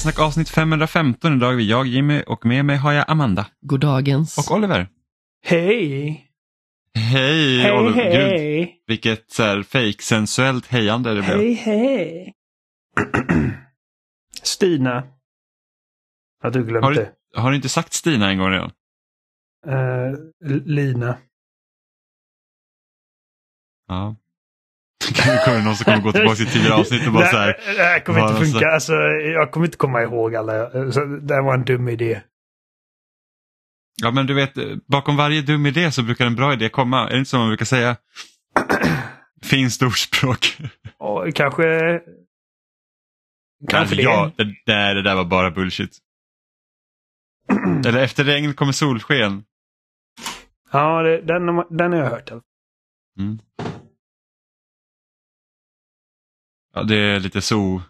Spelsnack avsnitt 515. Idag är vi jag, Jimmy och med mig har jag Amanda. Goddagens. Och Oliver. Hej! Hej, Hej, Oliver. Gud, hej! vilket så här, fake-sensuellt hejande det blev. Hej, hej! Stina. Har du glömt Har du, har du inte sagt Stina en gång redan? L- Lina. Ja. Kommer någon som kommer gå tillbaka till tidigare avsnitt och bara så här. Det här kommer inte alltså- funka. Alltså, jag kommer inte komma ihåg alla. Så det här var en dum idé. Ja men du vet, bakom varje dum idé så brukar en bra idé komma. Är det inte så man brukar säga? Finskt ordspråk. Och kanske... Kanske det. ja, det, nej, det där var bara bullshit. Eller efter regn kommer solsken. Ja, det, den, den har jag hört. Mm. Ja, det är lite så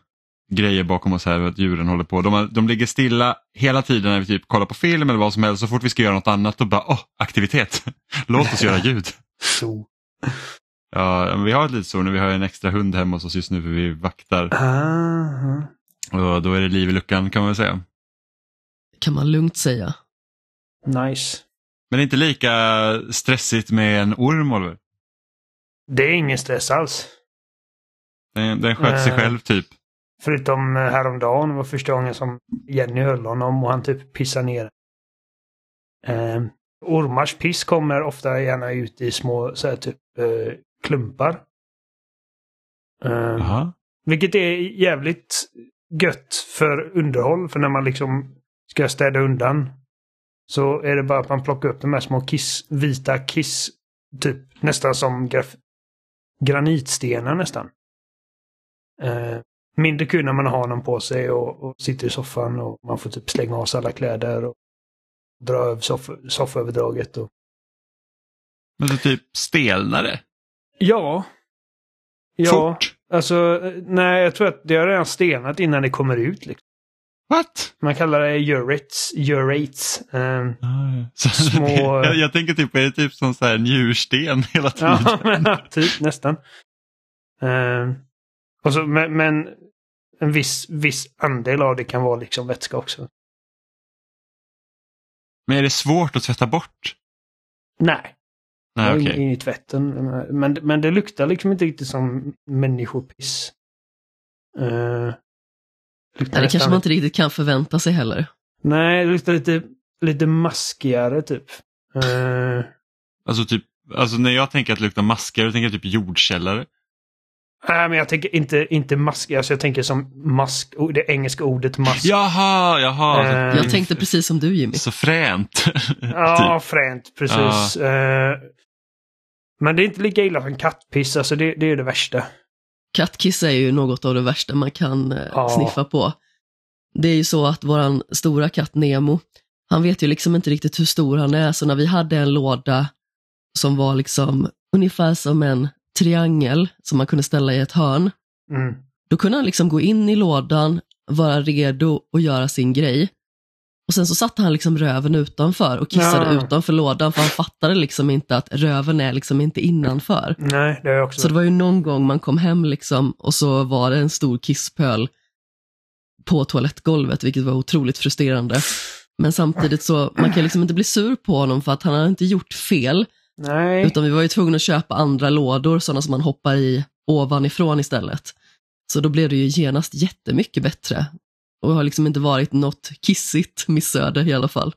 grejer bakom oss här, att djuren håller på. De, de ligger stilla hela tiden när vi typ kollar på film eller vad som helst. Så fort vi ska göra något annat då bara, åh, aktivitet. Låt oss göra ljud. Så. Ja, men vi har ett litet så nu, vi har en extra hund hemma hos oss just nu för vi vaktar. Ah, Och då är det liv i luckan kan man väl säga. Kan man lugnt säga. nice. Men det är inte lika stressigt med en orm, Oliver. Det är ingen stress alls. Den, den sköter sig Nej. själv typ. Förutom eh, häromdagen var första gången som Jenny höll honom och han typ pissade ner. Eh, ormars piss kommer ofta gärna ut i små så här, typ eh, klumpar. Eh, vilket är jävligt gött för underhåll. För när man liksom ska städa undan så är det bara att man plockar upp de här små kiss, vita kiss, typ nästan som graf, granitstenar nästan. Eh, mindre kul när man har honom på sig och, och sitter i soffan och man får typ slänga av sig alla kläder och dra över soff, sofföverdraget. Och... Men så typ stelnare. Ja. Ja, Fort. alltså eh, nej jag tror att det har redan stenat innan det kommer ut. Liksom. What? Man kallar det urates. urates. Eh, Så, Små- jag, jag tänker typ, är det typ som så här njursten hela tiden? ja, men, typ nästan. Och så, men, men en viss, viss andel av det kan vara liksom vätska också. Men är det svårt att tvätta bort? Nej, Nej, in, okej. in i tvätten. Men, men det luktar liksom inte riktigt som människopiss. Uh, Nej, det kanske man inte riktigt kan förvänta sig heller. Nej, det luktar lite, lite maskigare typ. Eh, Alltså, typ, alltså när jag tänker att det luktar maskar, då tänker jag typ jordkällare. Nej, men jag tänker inte, inte mask. Alltså jag tänker som mask, det engelska ordet mask. Jaha, jaha. Eh, Jag tänkte precis som du Jimmy. Så fränt. Ja, typ. fränt, precis. Eh, men det är inte lika illa som kattpiss, alltså det, det är det värsta. Kattkiss är ju något av det värsta man kan eh, Ja. sniffa på. Det är ju så att våran stora katt Nemo, han vet ju liksom inte riktigt hur stor han är, så när vi hade en låda som var liksom ungefär som en triangel som man kunde ställa i ett hörn, Mm. då kunde han liksom gå in i lådan, vara redo och göra sin grej. Och sen så satte han liksom röven utanför och kissade Ja. utanför lådan för han fattade liksom inte att röven är liksom inte innanför. Nej, det jag också. Så det var ju någon gång man kom hem liksom och så var det en stor kisspöl på toalettgolvet, vilket var otroligt frustrerande. Men samtidigt så, man kan liksom inte bli sur på honom för att han har inte gjort fel, Nej. utan vi var ju tvungna att köpa andra lådor, sådana som man hoppar i ovanifrån istället. Så då blev det ju genast jättemycket bättre. Och har liksom inte varit något kissigt missöde i alla fall.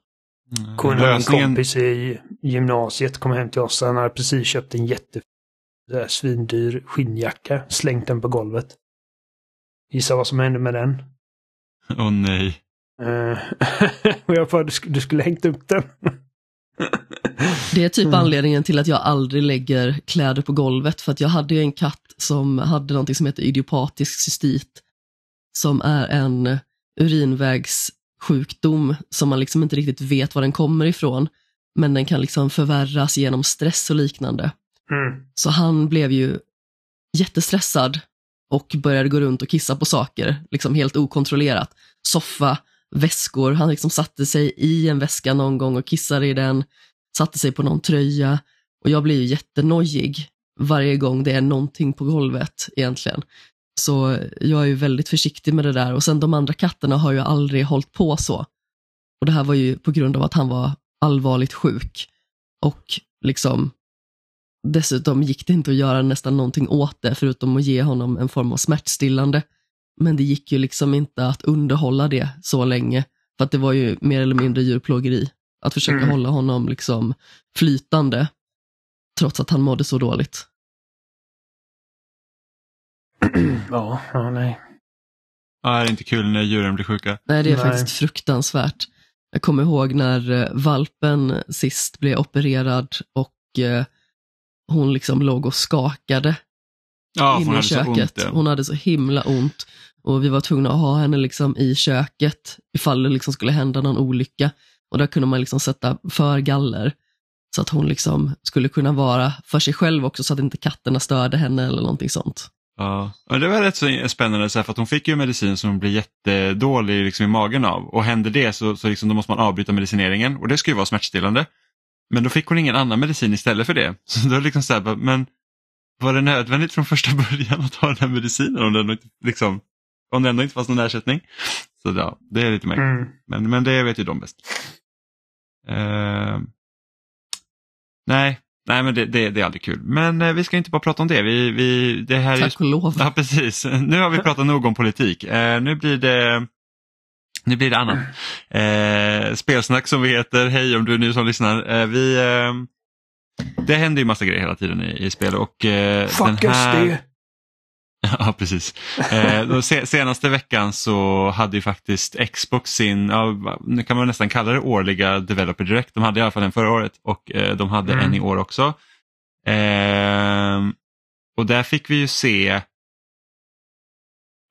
Kun- En Lösningen, kompis i gymnasiet kom hem till oss. Han hade precis köpt en jätte svindyr skinnjacka. Slängt den på golvet. Gissa vad som hände med den? åh nej. Eh, och jag bara, du, sk- du skulle hängt upp den. Det är typ Mm. anledningen till att jag aldrig lägger kläder på golvet, för att jag hade ju en katt som hade någonting som heter idiopatisk cystit, som är en urinvägssjukdom som man liksom inte riktigt vet var den kommer ifrån, men den kan liksom förvärras genom stress och liknande. Mm. Så han blev ju jättestressad och började gå runt och kissa på saker, liksom helt okontrollerat. Soffa, väskor, han liksom satte sig i en väska någon gång och kissade i den, satte sig på någon tröja och jag blir ju jättenojig varje gång det är någonting på golvet egentligen. Så jag är ju väldigt försiktig med det där och sen de andra katterna har ju aldrig hållit på så. Och det här var ju på grund av att han var allvarligt sjuk. Och liksom dessutom gick det inte att göra nästan någonting åt det förutom att ge honom en form av smärtstillande. Men det gick ju liksom inte att underhålla det så länge för att det var ju mer eller mindre djurplågeri. Att försöka Mm. hålla honom liksom flytande trots att han mådde så dåligt. Ja, ja, nej. Ja, det är inte kul när djuren blir sjuka. Nej, det är Nej. faktiskt fruktansvärt. Jag kommer ihåg när eh, valpen sist blev opererad och eh, hon liksom låg och skakade Ja, inne hon i så ont. köket. ja. Hon hade så himla ont. Och vi var tvungna att ha henne liksom i köket ifall det liksom skulle hända någon olycka. Och där kunde man liksom sätta för galler. Så att hon liksom skulle kunna vara för sig själv också så att inte katterna störde henne eller någonting sånt. Ja. ja, det var rätt så spännande så här, för att hon fick ju medicin som hon blir jättedålig liksom, i magen av och händer det så, så liksom, då måste man avbryta medicineringen och det ska ju vara smärtstillande. Men då fick hon ingen annan medicin istället för det. Så då liksom så här, men var det nödvändigt från första början att ha den här medicinen om det ändå inte, liksom, om det ändå inte fanns någon ersättning? Så ja, det är lite märkligt. Mm. Men, men det vet ju de bäst. Eh, nej, nej men det, det, det är aldrig kul. Men eh, vi ska inte bara prata om det. Vi, vi, det här Tack och lov. Ja, precis. Nu har vi pratat nog om politik. Eh, nu blir det nu blir det annat. Eh, spelsnack som vi heter. Hej om du är ny som lyssnar. Eh, vi, eh, det händer ju massa grejer hela tiden i, i spel. Och, eh, Fuck den här... SD! Ja, precis. Eh, då se, senaste veckan så hade ju faktiskt Xbox sin, ja, nu kan man nästan kalla det årliga Developer Direct. De hade i alla fall en förra året och eh, de hade Mm. en i år också. Eh, och där fick vi ju se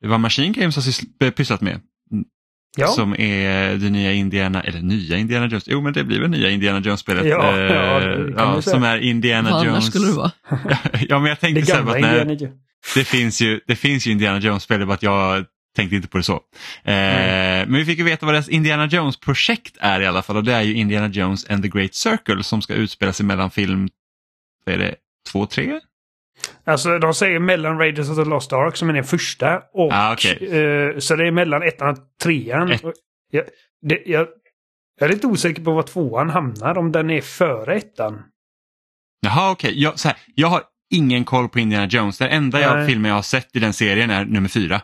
vad Machine Games har sys- pysslat med. Ja, Som är det nya Indiana, eller nya Indiana Jones, jo men det blir väl nya Indiana Jones-spelet. Ja, Eh, ja, det säga. som är Indiana Vad Jones. skulle det vara? ja men jag det tänkte så här, när, Indiana det finns ju, det finns ju Indiana Jones-spel, bara att jag tänkte inte på det så. Eh, Men vi fick ju veta vad deras Indiana Jones-projekt är i alla fall och det är ju Indiana Jones and the Great Circle som ska utspela sig mellan film, vad är det, två, tre? Alltså de säger mellan Raiders of the Lost Ark som är den första och... Ah, okej. eh, så det är mellan ettan och trean. Ett- Jag, det, jag, jag är lite osäker på var tvåan hamnar, om den är före ettan. Jaha okej, jag, så här, jag har ingen koll på Indiana Jones. Den enda jag, filmen jag har sett i den serien är nummer fyra.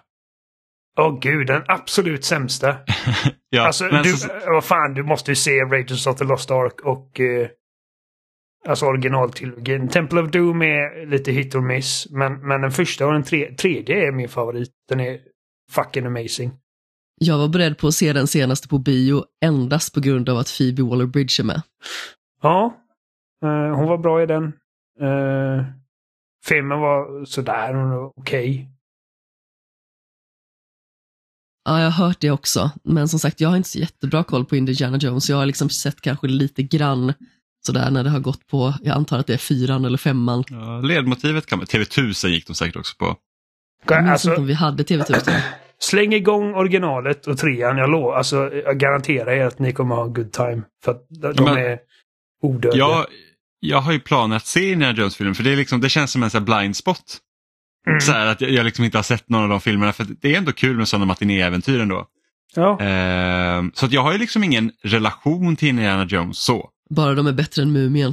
Åh gud, den absolut sämsta. ja, alltså, du, så- vad fan, du måste ju se Raiders of the Lost Ark och... Eh, alltså originaltrilogin. Temple of Doom är lite hit or miss. Men, men den första och den tre, tredje är min favorit. Den är fucking amazing. Jag var beredd på att se den senaste på bio endast på grund av att Phoebe Waller-Bridge är med. Ja, eh, hon var bra i den. Eh, filmen var sådär, hon var okej. Ja, jag har hört det också. Men som sagt, jag har inte så jättebra koll på Indiana Jones. Jag har liksom sett kanske lite grann sådär när det har gått på, jag antar att det är fyran eller femman. ja, ledmotivet kan man, TV1000 gick de säkert också på. Jag minns Alltså, inte om vi hade TV1000. släng igång originalet och trean. Jag, lov, alltså, jag garanterar er att ni kommer ha en good time. För att de, de Men- är odödliga. Jag, jag har ju planer att se Indiana Jones-filmen för det, är liksom, det känns som en sån här blind spot. Mm. Så här, att jag, jag liksom inte har sett någon av de filmerna för det är ändå kul med sådana matinéäventyr ändå. Ja. Ehm, så att jag har ju liksom ingen relation till Indiana Jones så. Bara de är bättre än Mumien.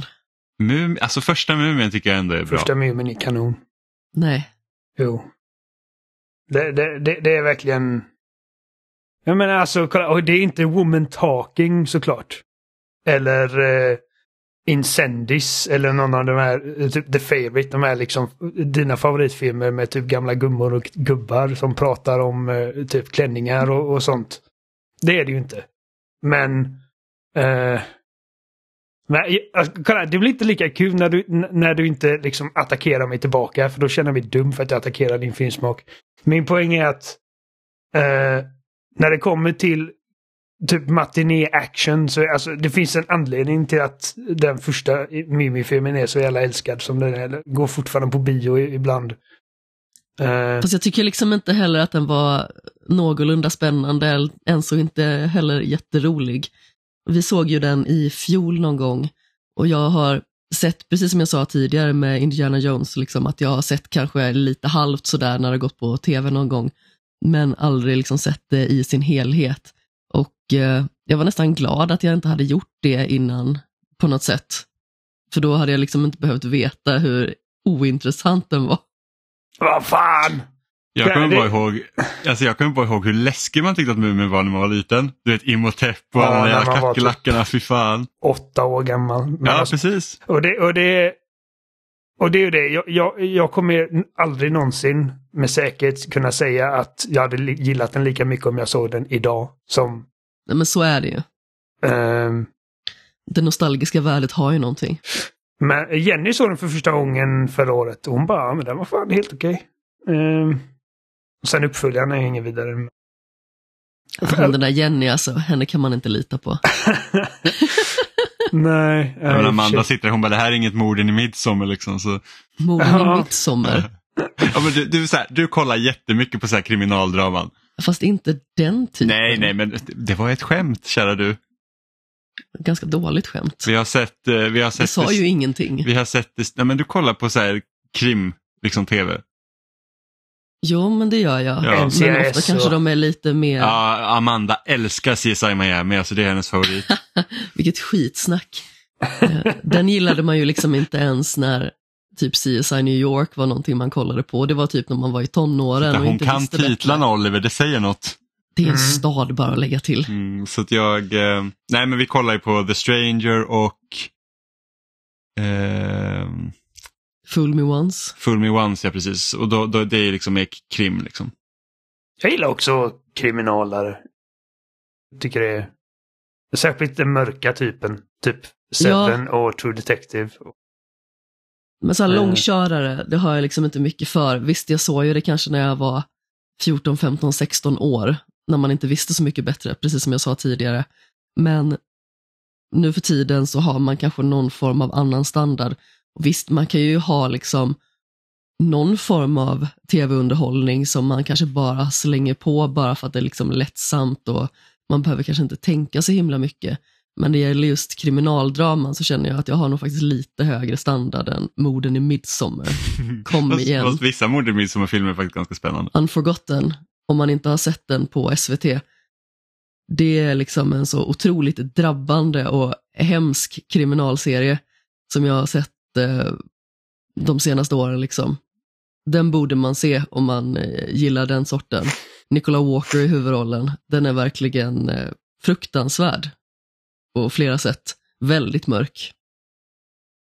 Mum, alltså första Mumien tycker jag ändå är bra. Första Mumin är kanon. Nej. Jo. Det, det, det, det är verkligen... Jag menar alltså, kolla, och det är inte Woman Talking såklart. Eller eh, Incendis eller någon av de här, eh, typ The Favourite, de här liksom dina favoritfilmer med typ gamla gummor och gubbar som pratar om eh, typ klänningar och, och sånt. Det är det ju inte. Men... Eh, men, alltså, kolla, det blir inte lika kul när du, när du inte liksom attackerar mig tillbaka för då känner jag mig dum för att jag attackerar din filmsmak. Min poäng är att eh, när det kommer till typ matiné action så alltså, det finns en anledning till att den första Mimi-filmen är så jävla älskad som den är. Går fortfarande på bio ibland. Eh, Fast jag tycker liksom inte heller att den var någorlunda spännande, än ens inte heller jätterolig. Vi såg ju den i fjol någon gång och jag har sett, precis som jag sa tidigare med Indiana Jones, liksom, att jag har sett kanske lite halvt sådär när det gått på tv någon gång, men aldrig liksom sett det i sin helhet. Och eh, jag var nästan glad att jag inte hade gjort det innan på något sätt. För då hade jag liksom inte behövt veta hur ointressant den var. Vad fan! Jag Ja, kommer det- bara ihåg, alltså jag kommer bara ihåg hur läskig man tyckte att Mumin var när man var liten. Du vet Imhotep och Ja, alla jävla typ- kackerlackorna, fy fan. Åtta år gammal. Men Ja, alltså, precis. och, det, och, det, och det är ju det. Jag, jag, jag kommer aldrig någonsin med säkerhet kunna säga att jag hade gillat den lika mycket om jag såg den idag som... Nej, men så är det ju. ehm, Det nostalgiska värdet har ju någonting. men Jenny såg den för första gången förra året och hon bara, "Ja, men den var fan helt okej. Ehm, och sen uppföljaren är ingen vidare. Han, den där Jenny alltså, henne kan man inte lita på. Nej. Men nej, Amanda shit. sitter hon bara det här är inget morden i midsommar liksom. Så. Morden Ja. i midsommar. Ja, men du, du, så här, du kollar jättemycket på så här kriminaldraman. Fast inte den typen. Nej, nej, men det var ett skämt kära du. Ganska dåligt skämt. Vi har sett, eh, vi har Det sett, sa ju ingenting. vi har sett, det- nej men du kollar på så här krim, liksom tv. Jo, men det gör jag. Ja. Men ofta kanske och- de är lite mer, Ja, Amanda älskar CSI Miami, alltså det är hennes favorit. vilket skitsnack. Eh, Den gillade man ju liksom inte ens när typ CSI New York var någonting man kollade på. Det var typ när man var i tonåren och Hon inte kan titlarna Oliver, det säger något. Det är en Mm. stad bara att lägga till. Mm, så att jag, eh, nej men vi kollar ju på The Stranger och eh, Fool me once. Full Me Once, ja precis. Och då, då, det är liksom mer krim liksom. Jag gillar också kriminalare. Tycker det är särskilt den mörka typen. Typ Seven och True Detective. Men så här Mm. långkörare, det har jag liksom inte mycket för. Visst, jag såg ju det kanske när jag var 14, 15, 16 år, när man inte visste så mycket bättre, precis som jag sa tidigare. Men nu för tiden så har man kanske någon form av annan standard. Och visst, man kan ju ha liksom någon form av tv-underhållning som man kanske bara slänger på bara för att det är liksom lättsamt och man behöver kanske inte tänka så himla mycket. Men det gäller just kriminaldraman så känner jag att jag har nog faktiskt lite högre standard än morden i Midsommar. Kom Fast- igen. Fast vissa mord i Midsommar-filmer är faktiskt ganska spännande. Unforgotten, om man inte har sett den på SVT. Det är liksom en så otroligt drabbande och hemsk kriminalserie som jag har sett eh, de senaste åren. Liksom. Den borde man se om man eh, gillar den sorten. Nicola Walker i huvudrollen, den är verkligen eh, fruktansvärd på flera sätt. Väldigt mörk.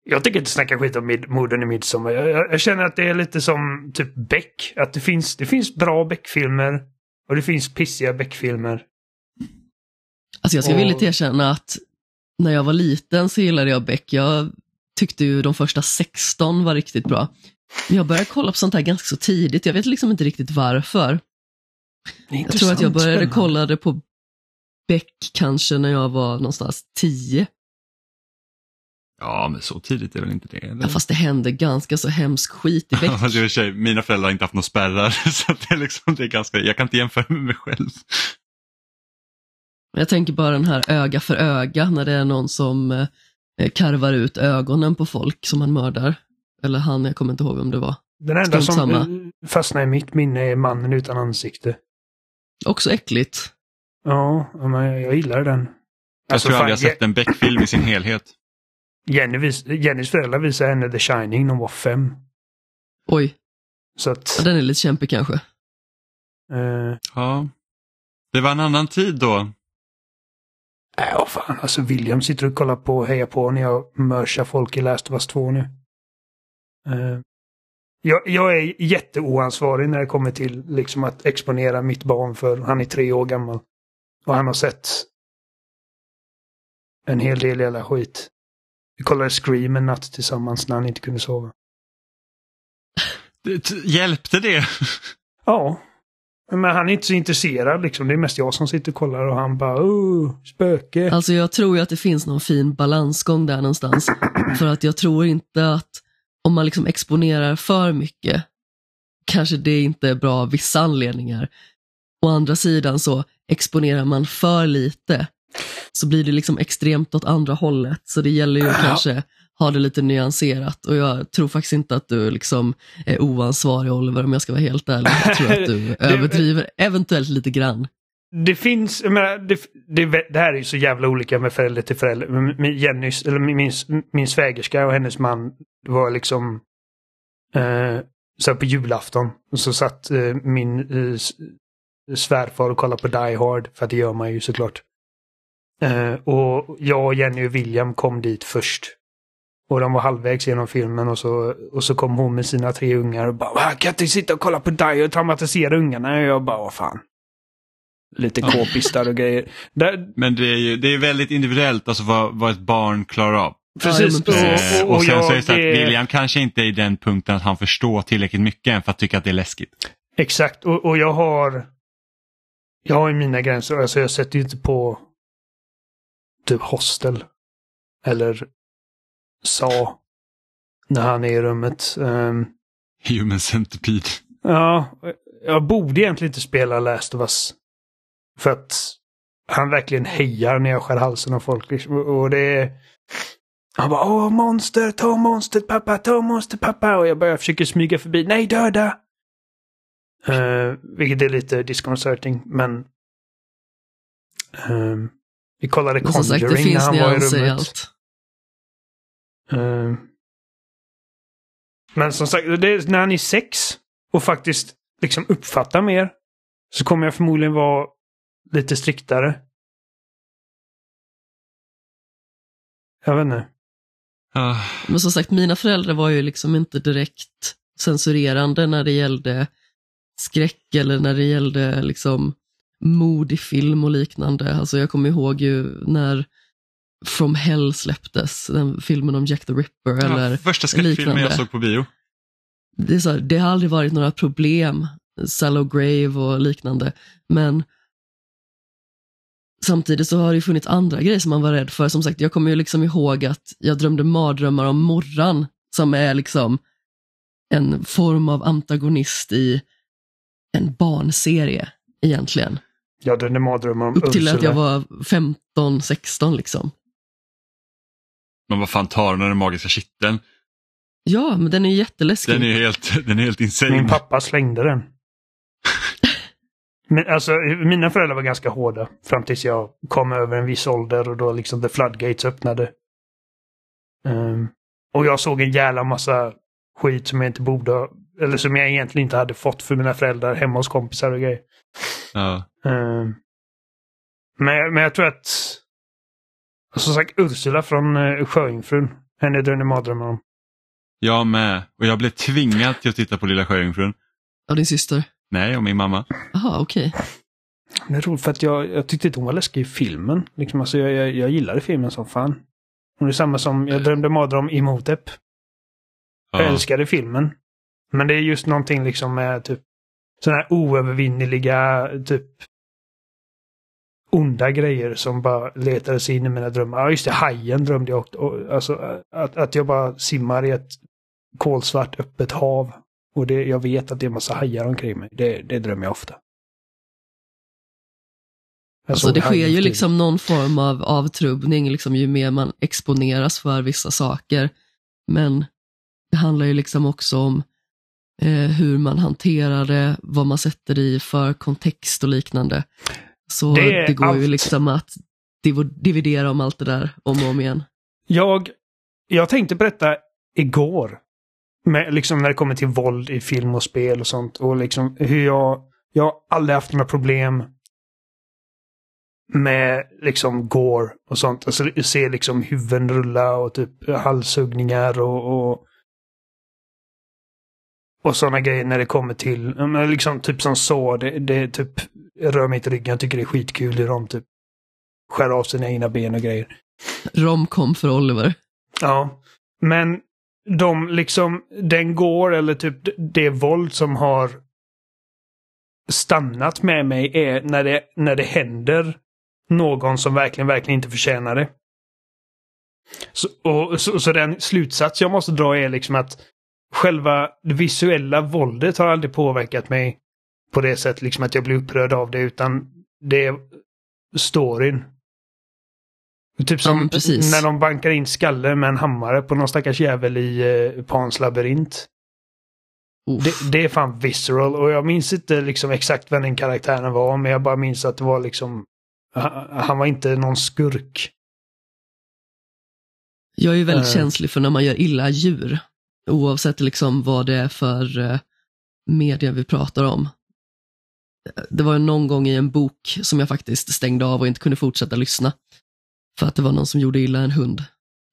Jag tycker inte snacka skit om mid- morden i Midsommar. Jag, jag, jag känner att det är lite som typ Beck. Att det finns, det finns bra Beck-filmer och det finns pissiga Beck-filmer. Alltså jag ska Och- villigt erkänna att när jag var liten så gillade jag Beck. Jag tyckte ju de första 16 var riktigt bra. Men jag började kolla på sånt här ganska så tidigt. Jag vet liksom inte riktigt varför. Jag tror att jag började kolla det på Beck kanske när jag var någonstans 10. Ja, men så tidigt är väl inte det? Eller? Ja, fast det hände ganska så hemsk skit i Beck. Ja, fast i och för sig, mina föräldrar har inte haft några spärrar, så det är liksom, det är ganska, jag kan inte jämföra med mig själv. Jag tänker bara den här öga för öga när det är någon som eh, karvar ut ögonen på folk som han mördar. Eller han, jag kommer inte ihåg vem det var. Den enda Strunt som samma. eh, fastnar i mitt minne är Mannen utan ansikte. Också äckligt. Ja, men jag, jag gillar den. Jag Alltså, tror fan, aldrig jag sett en Beck-film i sin helhet. Jenny vis, Jennys föräldrar visade henne The Shining när hon var fem. Oj, Så att... ja, den är lite kämpig kanske. Eh, Ja. Det var en annan tid då. Äh, vad fan, alltså William sitter och kollar på och hejar på när jag mörsar folk i Last of Us 2 nu. Eh, jag, jag är jätteoansvarig när det kommer till liksom att exponera mitt barn för han är tre år gammal. Och han har sett en hel del jävla skit. Vi kollade Scream en natt tillsammans när han inte kunde sova. Det- Hjälpte det? Ja. Men han är inte så intresserad liksom. Det är mest jag som sitter och kollar och han bara oh, spöke. Alltså jag tror ju att det finns någon fin balansgång där någonstans. För att jag tror inte att om man liksom exponerar för mycket, kanske det inte är bra av vissa anledningar. Å andra sidan så exponerar man för lite, så blir det liksom extremt åt andra hållet. Så det gäller ju Ja. kanske ha det lite nyanserat och jag tror faktiskt inte att du liksom är oansvarig Oliver om jag ska vara helt ärlig. Jag tror att du överdriver eventuellt lite grann. Det finns, jag menar, det, det, det här är ju så jävla olika med förälder till förälder. Jenny, eller min, min svägerska och hennes man var liksom eh, så på julafton. Och så satt eh, min eh, svärfar och kollade på Die Hard, för det gör man ju såklart. Eh, och jag, Jenny och William kom dit först. Och de var halvvägs genom filmen och så, och så kom hon med sina tre ungar och bara kan jag inte sitta och kolla på Die och traumatisera ungarna? Och jag bara, vad fan. Lite k-pistar och grejer. Där... Men det är ju det är väldigt individuellt alltså vad, vad ett barn klarar av. Precis. Ja, precis. Eh, och, och, sen jag, så är det så att William kanske inte är i den punkten att han förstår tillräckligt mycket än för att tycka att det är läskigt. Exakt, och, och jag har jag har ju mina gränser. Alltså jag sätter ju inte på typ hostel. Eller sa när han är i rummet. Um, Human Centipede. Ja, jag borde egentligen inte spela Last of Us. För att han verkligen hejar när jag skär halsen av folk. Och det är... Han bara åh monster, ta monstret pappa, ta monster pappa. Och jag börjar försöka smyga förbi. Nej, döda! Uh, vilket är lite disconcerting, men... Uh, vi kollade Conjuring sagt, det när han var i rummet. allt. Uh, men som sagt, det är när han är sex och faktiskt liksom uppfattar mer så kommer jag förmodligen vara lite striktare. Jag vet inte. Ah, Men som sagt, mina föräldrar var ju liksom inte direkt censurerande när det gällde skräck eller när det gällde liksom modig film och liknande. Alltså jag kommer ihåg ju när From Hell släpptes, den filmen om Jack the Ripper eller ja, första skräckfilmen jag liknande. såg på bio. det, är så här, det har aldrig varit några problem, Sallow Grave och liknande, men samtidigt så har det funnits andra grejer som man var rädd för. Som sagt, jag kommer ju liksom ihåg att jag drömde mardrömmar om Morran, som är liksom en form av antagonist i en barnserie egentligen. Jag drömde mardrömmar om Upp till att Ursula. jag var 15, 16 liksom. Men vad fan tar den magiska kitteln? Ja, men den är jätteläskig. Den är helt, den är helt insane. Min pappa slängde den. Men alltså, mina föräldrar var ganska hårda fram tills jag kom över en viss ålder och då liksom the floodgates öppnade. Ehm, och jag såg en jävla massa skit som jag inte borde eller som jag egentligen inte hade fått för mina föräldrar hemma hos kompisar och grejer. Ja. Ehm, men, men jag tror att, som sagt, Ursula från uh, Sjöjungfrun, henne drömde mardrömmar om. Jag med. Och jag blev tvingad till att titta på Lilla Sjöjungfrun. Av din syster? Nej, och min mamma. Jaha, okej. Det är roligt för att jag, jag tyckte inte hon var läskig i filmen. Liksom, alltså, jag, jag, jag gillade filmen som fan. Hon är samma som jag drömde mardröm i Motep. Jag Ja. älskade filmen. Men det är just någonting liksom med typ sådana här oövervinneliga typ onda grejer som bara letade sig in i mina drömmar. Ja just det, hajen drömde jag också. Och, Alltså att, att jag bara simmar i ett kolsvart öppet hav. Och det, jag vet att det är en massa hajar omkring mig. Det, det drömmer jag ofta. Jag Alltså det sker ju liksom någon form av avtrubbning liksom, ju mer man exponeras för vissa saker. Men det handlar ju liksom också om eh, hur man hanterar det, vad man sätter i för kontext och liknande. Så Det det, går ju allt. liksom att div- dividera om allt det där om och om igen. Jag, jag tänkte på detta igår. Med, liksom när det kommer till våld i film och spel och sånt. Och liksom hur jag... Jag har aldrig haft några problem med liksom gore och sånt. Alltså ser liksom huvuden rulla och typ halshuggningar och... och och sådana grejer när det kommer till, liksom typ som så, det, det är typ, jag rör mig inte ryggen, jag tycker det är skitkul hur de typ skär av sina egna ben och grejer. Romcom för Oliver. Ja, men de liksom, den går eller typ det våld som har stannat med mig är när det, när det händer någon som verkligen, verkligen inte förtjänar det. Så, och, så, så den slutsats jag måste dra är liksom att själva det visuella våldet har aldrig påverkat mig på det sättet liksom att jag blir upprörd av det utan det är storyn Typ som precis. när de bankar in skallen med en hammare på någon stackars jävel i eh, Pans labyrint. Det, det är fan visceral och jag minns inte liksom exakt vem den karaktären var men jag bara minns att det var liksom han, var inte någon skurk. Jag är väldigt Eh. känslig för när man gör illa djur. Oavsett liksom vad det är för eh, media vi pratar om. Det var någon gång i en bok som jag faktiskt stängde av och inte kunde fortsätta lyssna. För att det var någon som gjorde illa en hund,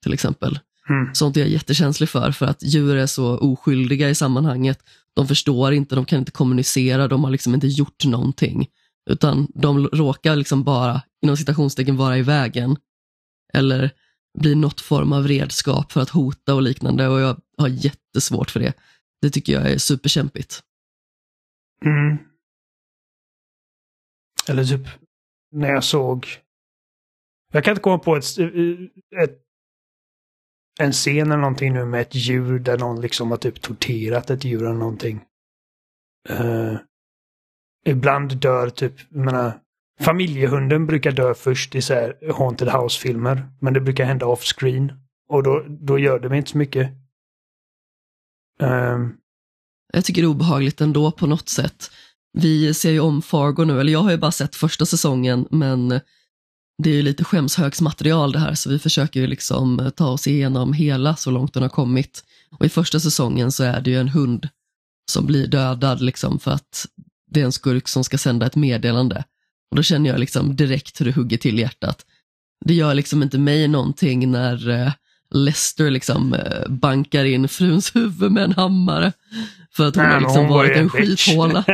till exempel. Mm. Sånt är jag jättekänslig för, för att djur är så oskyldiga i sammanhanget. De förstår inte, de kan inte kommunicera, de har liksom inte gjort någonting. Utan de råkar liksom bara, inom citationstecken, vara i vägen. Eller blir något form av redskap för att hota och liknande och jag har jättesvårt för det. Det tycker jag är superkämpigt. Mm. Eller typ när jag såg... Jag kan inte komma på ett, eh, eh, ett, en scen eller någonting nu med ett djur där någon liksom har typ torterat ett djur eller någonting. Uh, ibland dör typ, jag menar, familjehunden brukar dö först i så här Haunted House-filmer. Men det brukar hända off-screen. Och då, då gör det mig inte så mycket. Um, Jag tycker det är obehagligt ändå på något sätt. Vi ser ju om Fargo nu, eller jag har ju bara sett första säsongen, men det är ju lite skämshögsmaterial det här, så vi försöker ju liksom eh, ta oss igenom hela så långt den har kommit. Och i första säsongen så är det ju en hund som blir dödad liksom för att det är en skurk som ska sända ett meddelande. Och då känner jag liksom direkt hur det hugger till hjärtat. Det gör liksom inte mig någonting när eh, Lester liksom eh, bankar in fruns huvud med en hammare. För att hon Nej, har liksom hon var varit en bitch. skithåla.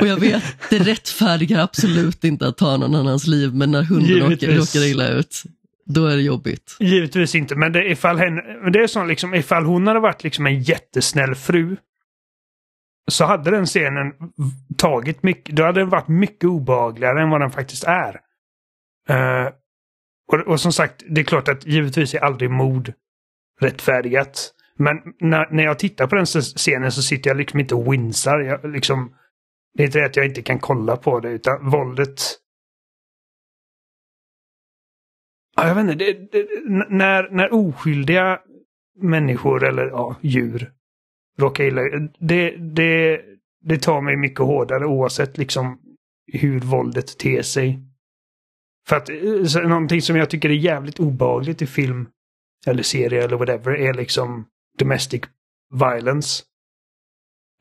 Och jag vet, det rättfärdigar absolut inte att ta någon annans liv, men när hunden Givetvis. råkar illa ut, då är det jobbigt. Givetvis inte, men det, ifall, henne, det är sånt liksom, ifall hon hade varit liksom en jättesnäll fru så hade den scenen tagit mycket, då hade den varit mycket obehagligare än vad den faktiskt är. Eh, och, och som sagt, det är klart att givetvis är aldrig mord rättfärdigat. Men när, när jag tittar på den scenen så sitter jag liksom inte och winsar. Jag, liksom, det är inte det att jag inte kan kolla på det, utan våldet Ja, jag vet inte. Det, det, när, när oskyldiga människor eller ja, djur råkar illa ut, det, det, det tar mig mycket hårdare oavsett liksom hur våldet ter sig. För att eh, någonting som jag tycker är jävligt obehagligt i film eller serie eller whatever är liksom domestic violence.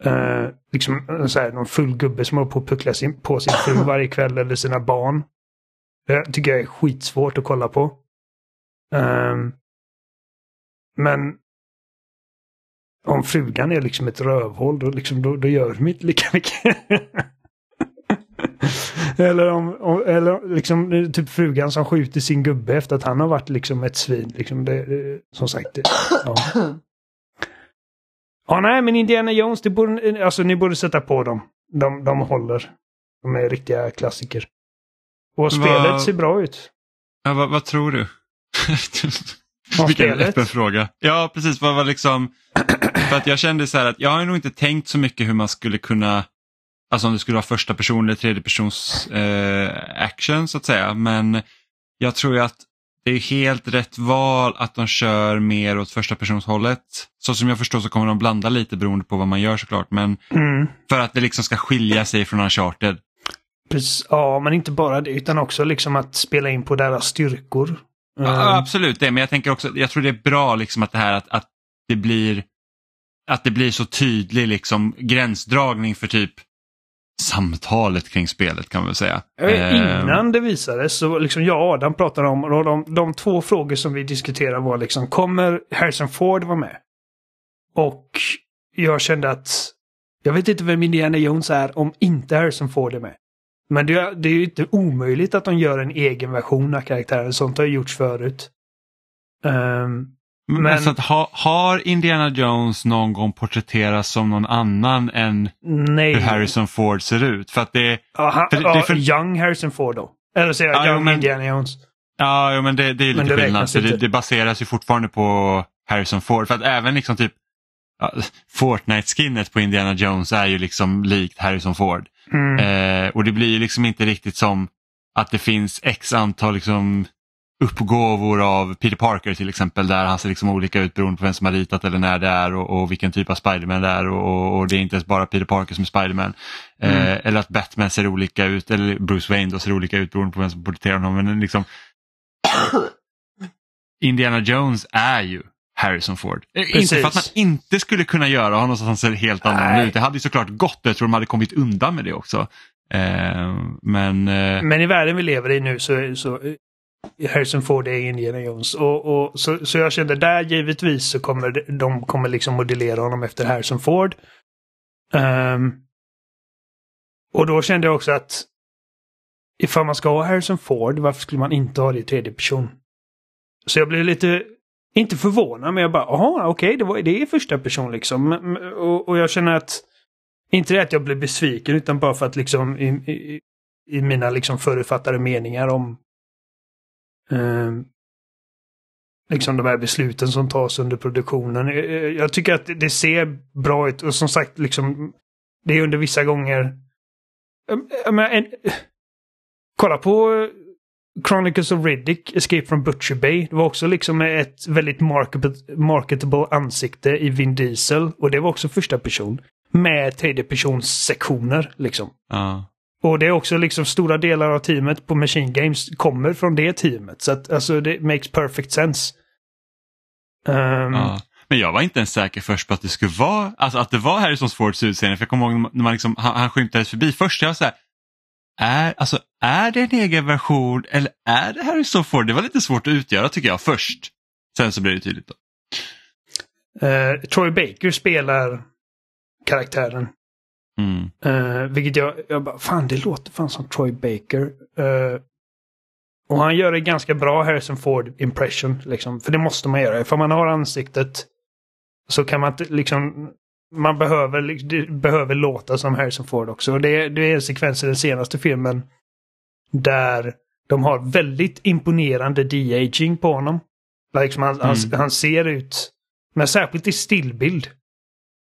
Uh, liksom eh, så här, någon full gubbe som håller på att puckla sin, på sin fru varje kväll eller sina barn. Det tycker jag är skitsvårt att kolla på. Ehm, men om frugan är liksom ett rövhål då, liksom, då, då gör de inte lika mycket. eller om, om eller liksom typ frugan som skjuter sin gubbe efter att han har varit liksom ett svin. Liksom det, det, som sagt. Det, ja. ja, nej, men Indiana Jones, det borde, alltså, ni borde sätta på dem. De, de håller. De är riktiga klassiker. Och spelet Vad- ser bra ut. Ja, vad, vad tror du? Vilken öppen fråga. Ja, precis. Vad var liksom... För att jag kände så här att jag har nog inte tänkt så mycket hur man skulle kunna... Alltså om det skulle vara första person eller tredje persons eh, action så att säga. Men jag tror ju att det är helt rätt val att de kör mer åt första persons hållet. Så som jag förstår så kommer de blanda lite beroende på vad man gör såklart. Men Mm. för att det liksom ska skilja sig från Uncharted. Precis, ja, men inte bara det, utan också liksom att spela in på deras styrkor. Ja, Mm. absolut det, men jag tänker också, jag tror det är bra liksom att det här att, att det blir att det blir så tydlig liksom gränsdragning för typ samtalet kring spelet kan man väl säga. Eh, Eh, Innan det visades så liksom jag och Adam pratade om, och de, de två frågor som vi diskuterade var liksom, kommer Harrison Ford vara med? Och jag kände att jag vet inte vem Indiana Jones är om inte Harrison Ford är med. Men det, är- det är ju inte omöjligt att de gör en egen version av karaktären. Sånt har ju gjorts förut. Ehm, men men- så att, ha, har Indiana Jones någon gång porträtterats som någon annan än nej. hur Harrison Ford ser ut? För att det, Ja, han, för det- är för- Young Harrison Ford då. Eller säger jag Ja, jo, Young men- Indiana Jones. ja, jo, men det, det är lite det skillnad. Så det, det baseras ju fortfarande på Harrison Ford. För att även liksom typ ja, Fortnite-skinnet på Indiana Jones är ju liksom likt Harrison Ford. Mm. Eh, och det blir ju liksom inte riktigt som att det finns x antal liksom, uppgåvor av Peter Parker till exempel där han ser liksom olika ut beroende på vem som har ritat eller när det är och, och vilken typ av Spiderman det är och, och, det är inte ens bara Peter Parker som är Spiderman. Mm. Eh, eller att Batman ser olika ut eller Bruce Wayne då ser olika ut beroende på vem som porträtterar honom. Men liksom, Indiana Jones är ju Harrison Ford. Precis. Eh, inte för att man inte skulle kunna göra honom så att han ser helt annorlunda ut. Det hade ju såklart gått jag tror de hade kommit undan med det också. Eh, men, eh... men i världen vi lever i nu så, så Harrison Ford är Indiana Jones. Och, och, så, så jag kände där givetvis så kommer de kommer liksom modellera honom efter Harrison Ford. Um, och då kände jag också att ifall man ska ha Harrison Ford, varför skulle man inte ha det i tredje person? Så jag blev lite, inte förvånad, men jag bara, jaha, okej, okay, det, var, det är första person liksom. Och, och, jag känner att, inte det att jag blev besviken, utan bara för att liksom i, i, i mina liksom förutfattade meningar om eh, liksom de här besluten som tas under produktionen. Jag, jag tycker att det ser bra ut och som sagt, liksom, det är under vissa gånger... Ehm, jag en, kolla på eh, Chronicles of Riddick, Escape from Butcher Bay. Det var också liksom ett väldigt marketable, ansikte i Vin Diesel. Och det var också första person. Med tredje persons sektioner liksom. Uh. Och det är också liksom stora delar av teamet på Machine Games kommer från det teamet. Så att alltså det makes perfect sense. Um, uh. Men jag var inte ens säker först på att det skulle vara, alltså att det var Harrison Fords utseende. För jag kommer ihåg när man liksom, han, han skymtades förbi. Först jag var så här, är, alltså, är det en egen version eller är det Harrison Ford? Det var lite svårt att utgöra tycker jag först. Sen så blev det tydligt. Då. Uh, Troy Baker spelar karaktären. Mm. Uh, vilket jag, jag bara, fan det låter fan som Troy Baker. Uh, och han gör en ganska bra Harrison Ford impression. Liksom, för det måste man göra. För man har ansiktet så kan man inte liksom man behöver, behöver låta som Harrison Ford också. Och det, det är en sekvens i den senaste filmen där de har väldigt imponerande de-aging på honom. Liksom han, mm. han, han, ser ut, men särskilt i stillbild.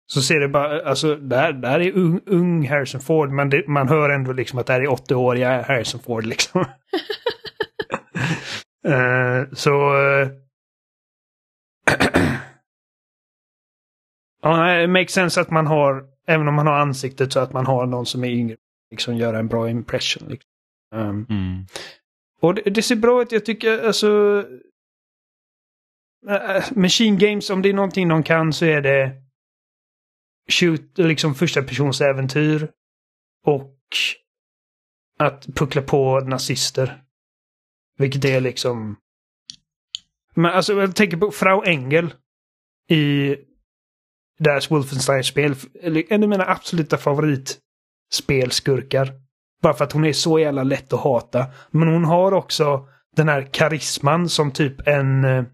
Så ser det bara, alltså där, där är ung, ung Harrison Ford men det, man hör ändå liksom att det här är 80-åriga Harrison Ford liksom. uh, så... Uh, Ja, det makes sense att man har, även om man har ansiktet så att man har någon som är yngre, liksom göra en bra impression. Liksom. Um, mm. Och det, det, ser bra ut, jag tycker alltså... Äh, Machine Games, om det är någonting de kan så är det shoot, liksom första persons äventyr och att puckla på nazister. Vilket är liksom... Men alltså jag tänker på Frau Engel i deras Wolfenstein-spel. En av mina absoluta favoritspelskurkar. Bara för att hon är så jävla lätt att hata. Men hon har också den här karisman som typ en... Eh,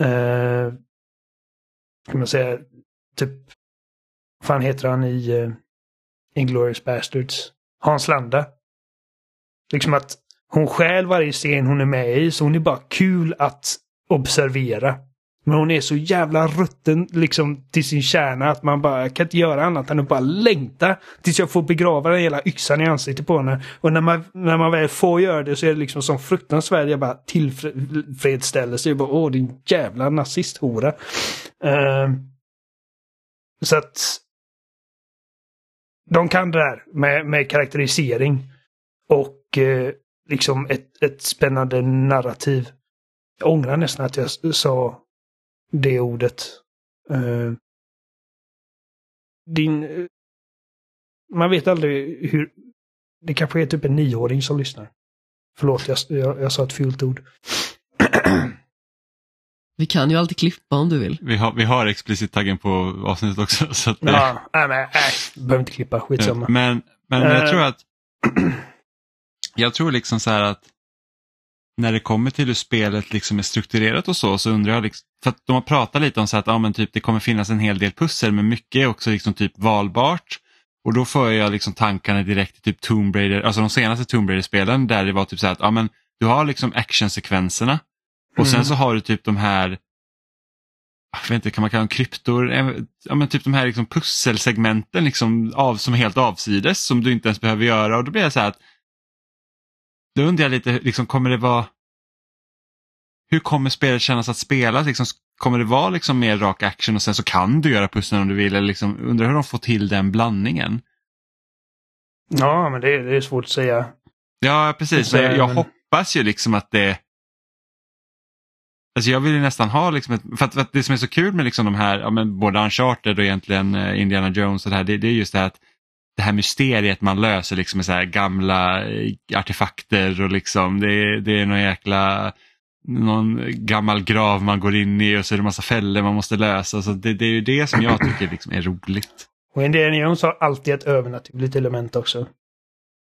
eh kan man säga? Typ... Vad fan heter han i uh, Inglourious Bastards? Hans Landa. Liksom att hon själv varje scen hon är med i, så hon är bara kul att observera. Men hon är så jävla rutten liksom till sin kärna att man bara kan inte göra annat än att bara längta tills jag får begrava den hela yxan i ansiktet på henne. Och när man, när man väl får göra det så är det liksom som fruktansvärd jag bara tillfredsställelse. Jag bara åh din jävla nazisthora. Uh, så att de kan det där med, med karaktärisering och eh, liksom ett, ett spännande narrativ. Jag ångrar nästan att jag sa det ordet. Eh, din... Eh, man vet aldrig hur... Det kanske är typ en nioåring som lyssnar. Förlåt, jag, jag, jag sa ett fult ord. Vi kan ju alltid klippa om du vill. Vi har, vi har explicit-taggen på avsnittet också. Så att det... Ja, nej, nej, nej, behöver inte klippa, skitsamma. Men, men uh, jag tror att... Jag tror liksom så här att när det kommer till hur spelet liksom är strukturerat och så, så undrar jag, liksom, för att de har pratat lite om så att ja, men typ, det kommer finnas en hel del pussel, men mycket är också liksom typ valbart. Och då får jag liksom tankarna direkt till typ Tomb Raider, alltså de senaste Tomb Raider-spelen där det var typ så här att ja, men du har liksom actionsekvenserna och mm. sen så har du typ de här jag vet inte, kan man kalla dem kryptor? Ja, men typ de här liksom pusselsegmenten liksom av, som är helt avsides som du inte ens behöver göra och då blir det så här att då undrar jag lite, liksom, kommer det vara hur kommer spelet kännas att spela? Liksom, kommer det vara liksom mer rak action och sen så kan du göra pusslen om du vill? Eller liksom, undrar hur de får till den blandningen? Ja, men det, det är svårt att säga. Ja, precis. Jag, jag hoppas ju liksom att det Alltså jag vill ju nästan ha, liksom ett, för, att, för att det som är så kul med liksom de här, ja, men både Uncharted och egentligen eh, Indiana Jones och det här, det, det, är just det här att det här mysteriet man löser liksom med så här gamla eh, artefakter och liksom det, det är någon jäkla någon gammal grav man går in i och så är det massa fällor man måste lösa. Så det, det är ju det som jag tycker liksom är roligt. Och Indiana Jones har alltid ett övernaturligt element också.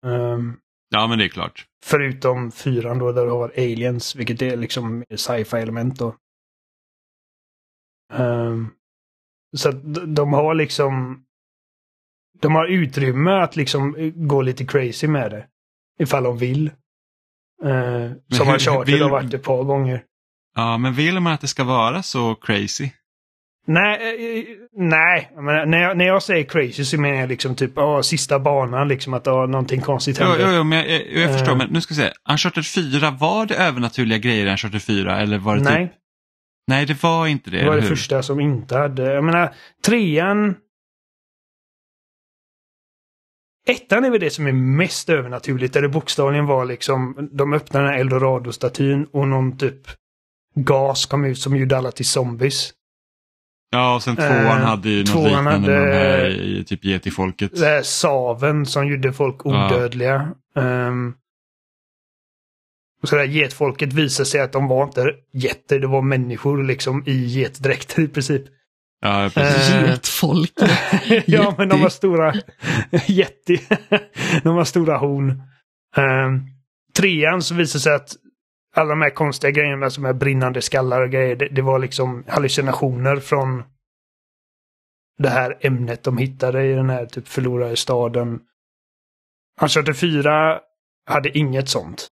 Um, ja men det är klart. Förutom fyran då där du har aliens, vilket är liksom sci-fi element då. Um, så att de har liksom de har utrymme att liksom gå lite crazy med det. Ifall de vill. Uh, som har Uncharted har varit ett par gånger. Ja, men vill man att det ska vara så crazy? Nej, eh, nej. Menar, när, jag, när jag säger crazy så menar jag liksom typ oh, sista banan, liksom att oh, någonting konstigt händer. Jo, jo, jo men jag, jag, jag förstår, uh, men nu ska vi se. Uncharted 4, var det övernaturliga grejer i Uncharted 4? Eller var det nej. Typ... Nej, det var inte det. Det var det första som inte hade. Jag menar, trean Ettan är väl det som är mest övernaturligt, där det bokstavligen var liksom, de öppnade den här Eldorado-statyn och någon typ gas kom ut som gjorde alla till zombies. Ja, och sen tvåan eh, hade ju något liknande hade, med de här typ getifolket. Saven som gjorde folk odödliga. Ja. Um, så där getfolket visade sig att de var inte getter, det var människor liksom i getdräkter i princip. Ja, precis. Uh, ja, men de var stora. Jätti. de var stora horn. Um, trean så visade sig att alla de här konstiga grejerna som är brinnande skallar och grejer, det, det, var liksom hallucinationer från det här ämnet de hittade i den här typ förlorade staden. Uncharted 4 hade inget sånt.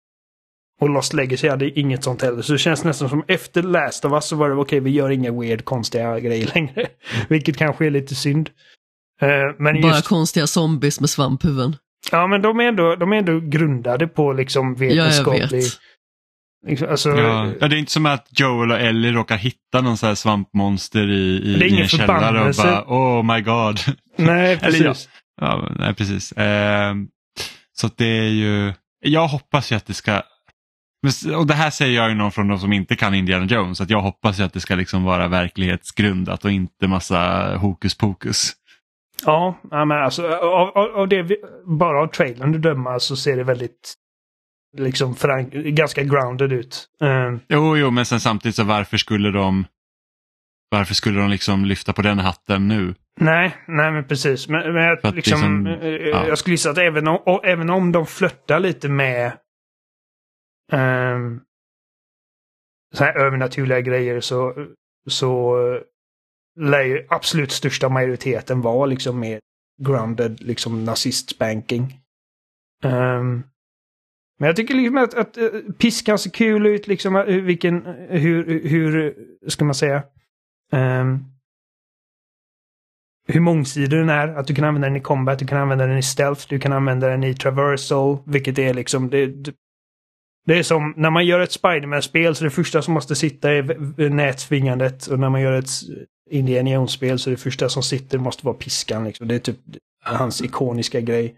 Och Lost Legacy hade inget sånt heller. Så det känns nästan som efter Last of Us så var det okej, okay, vi gör inga weird konstiga grejer längre. Vilket kanske är lite synd. Uh, men Bara just... konstiga zombies med svamphuvuden. Ja, men de är ändå, de är ändå grundade på liksom vetenskaplig... Ja, alltså, ja. ja. det är inte som att Joel och Ellie råkar hitta någon så här svampmonster i, i, i en källare och bara oh my god. Nej, precis. Eller, ja, ja, nej, precis. Eh, så det är ju, jag hoppas ju att det ska och det här säger jag ju någon från de som inte kan Indiana Jones, att jag hoppas ju att det ska liksom vara verklighetsgrundat och inte massa hokus pokus. Ja, men alltså av, av, av det, bara av trailern du dömer så ser det väldigt liksom ganska grounded ut. Uh, jo, jo, men sen samtidigt så varför skulle de varför skulle de liksom lyfta på den hatten nu? Nej, nej men precis. Men, men jag, liksom, liksom, ja. jag skulle gissa att även om, och, även om de flörtar lite med um, så här övernaturliga grejer så, så lär ju absolut största majoriteten vara liksom mer grounded liksom nazistspanking. Um, men jag tycker liksom att, att, eh, att piskan ser kul ut, liksom eh, vilken, hur, hur ska man säga? Um, hur mångsidig den är. Att du kan använda den i combat, du kan använda den i stealth, du kan använda den i traversal, vilket är liksom det, det är som när man gör ett Spiderman-spel så det första som måste sitta är nätsvingandet och när man gör ett Indiana Jones-spel så det första som sitter måste vara piskan. Liksom. Det är typ hans ikoniska grej.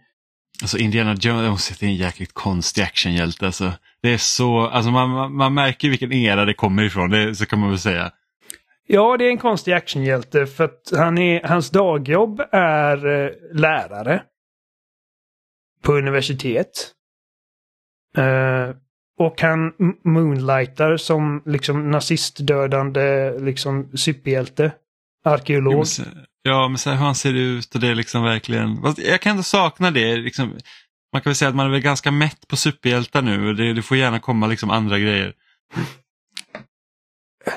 Alltså Indiana Jones är en jäkligt konstig actionhjälte. Alltså. Det är så, alltså man, man märker vilken era det kommer ifrån, det, så kan man väl säga. Ja, det är en konstig actionhjälte för att han är, hans dagjobb är eh, lärare. På universitet. Eh, och han moonlightar som liksom nazistdödande liksom superhjälte. Arkeolog. Ja, men så här, hur han ser ut och det är liksom verkligen... Jag kan ändå sakna det. Liksom, man kan väl säga att man är väl ganska mätt på superhjältar nu och det, det får gärna komma liksom andra grejer.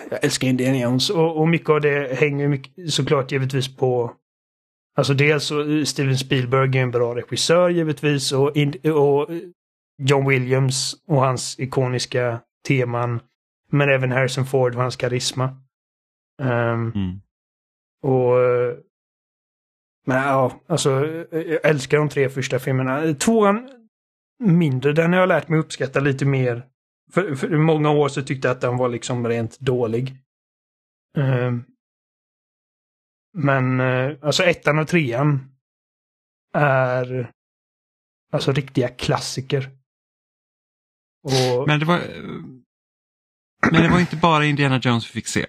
Jag älskar Indiana Jones och, och mycket av det hänger mycket, såklart givetvis på Alltså dels så Steven Spielberg är en bra regissör givetvis och, och John Williams och hans ikoniska teman. Men även Harrison Ford och hans karisma. Um, mm. Och... Eh, men ja, alltså eh, jag älskar de tre första filmerna. Tvåan mindre. Den har jag lärt mig uppskatta lite mer. För, för många år så tyckte jag att den var liksom rent dålig. Ehm, men eh, alltså ettan och trean är alltså riktiga klassiker. Och, Men det var Men det var inte bara Indiana Jones vi fick se.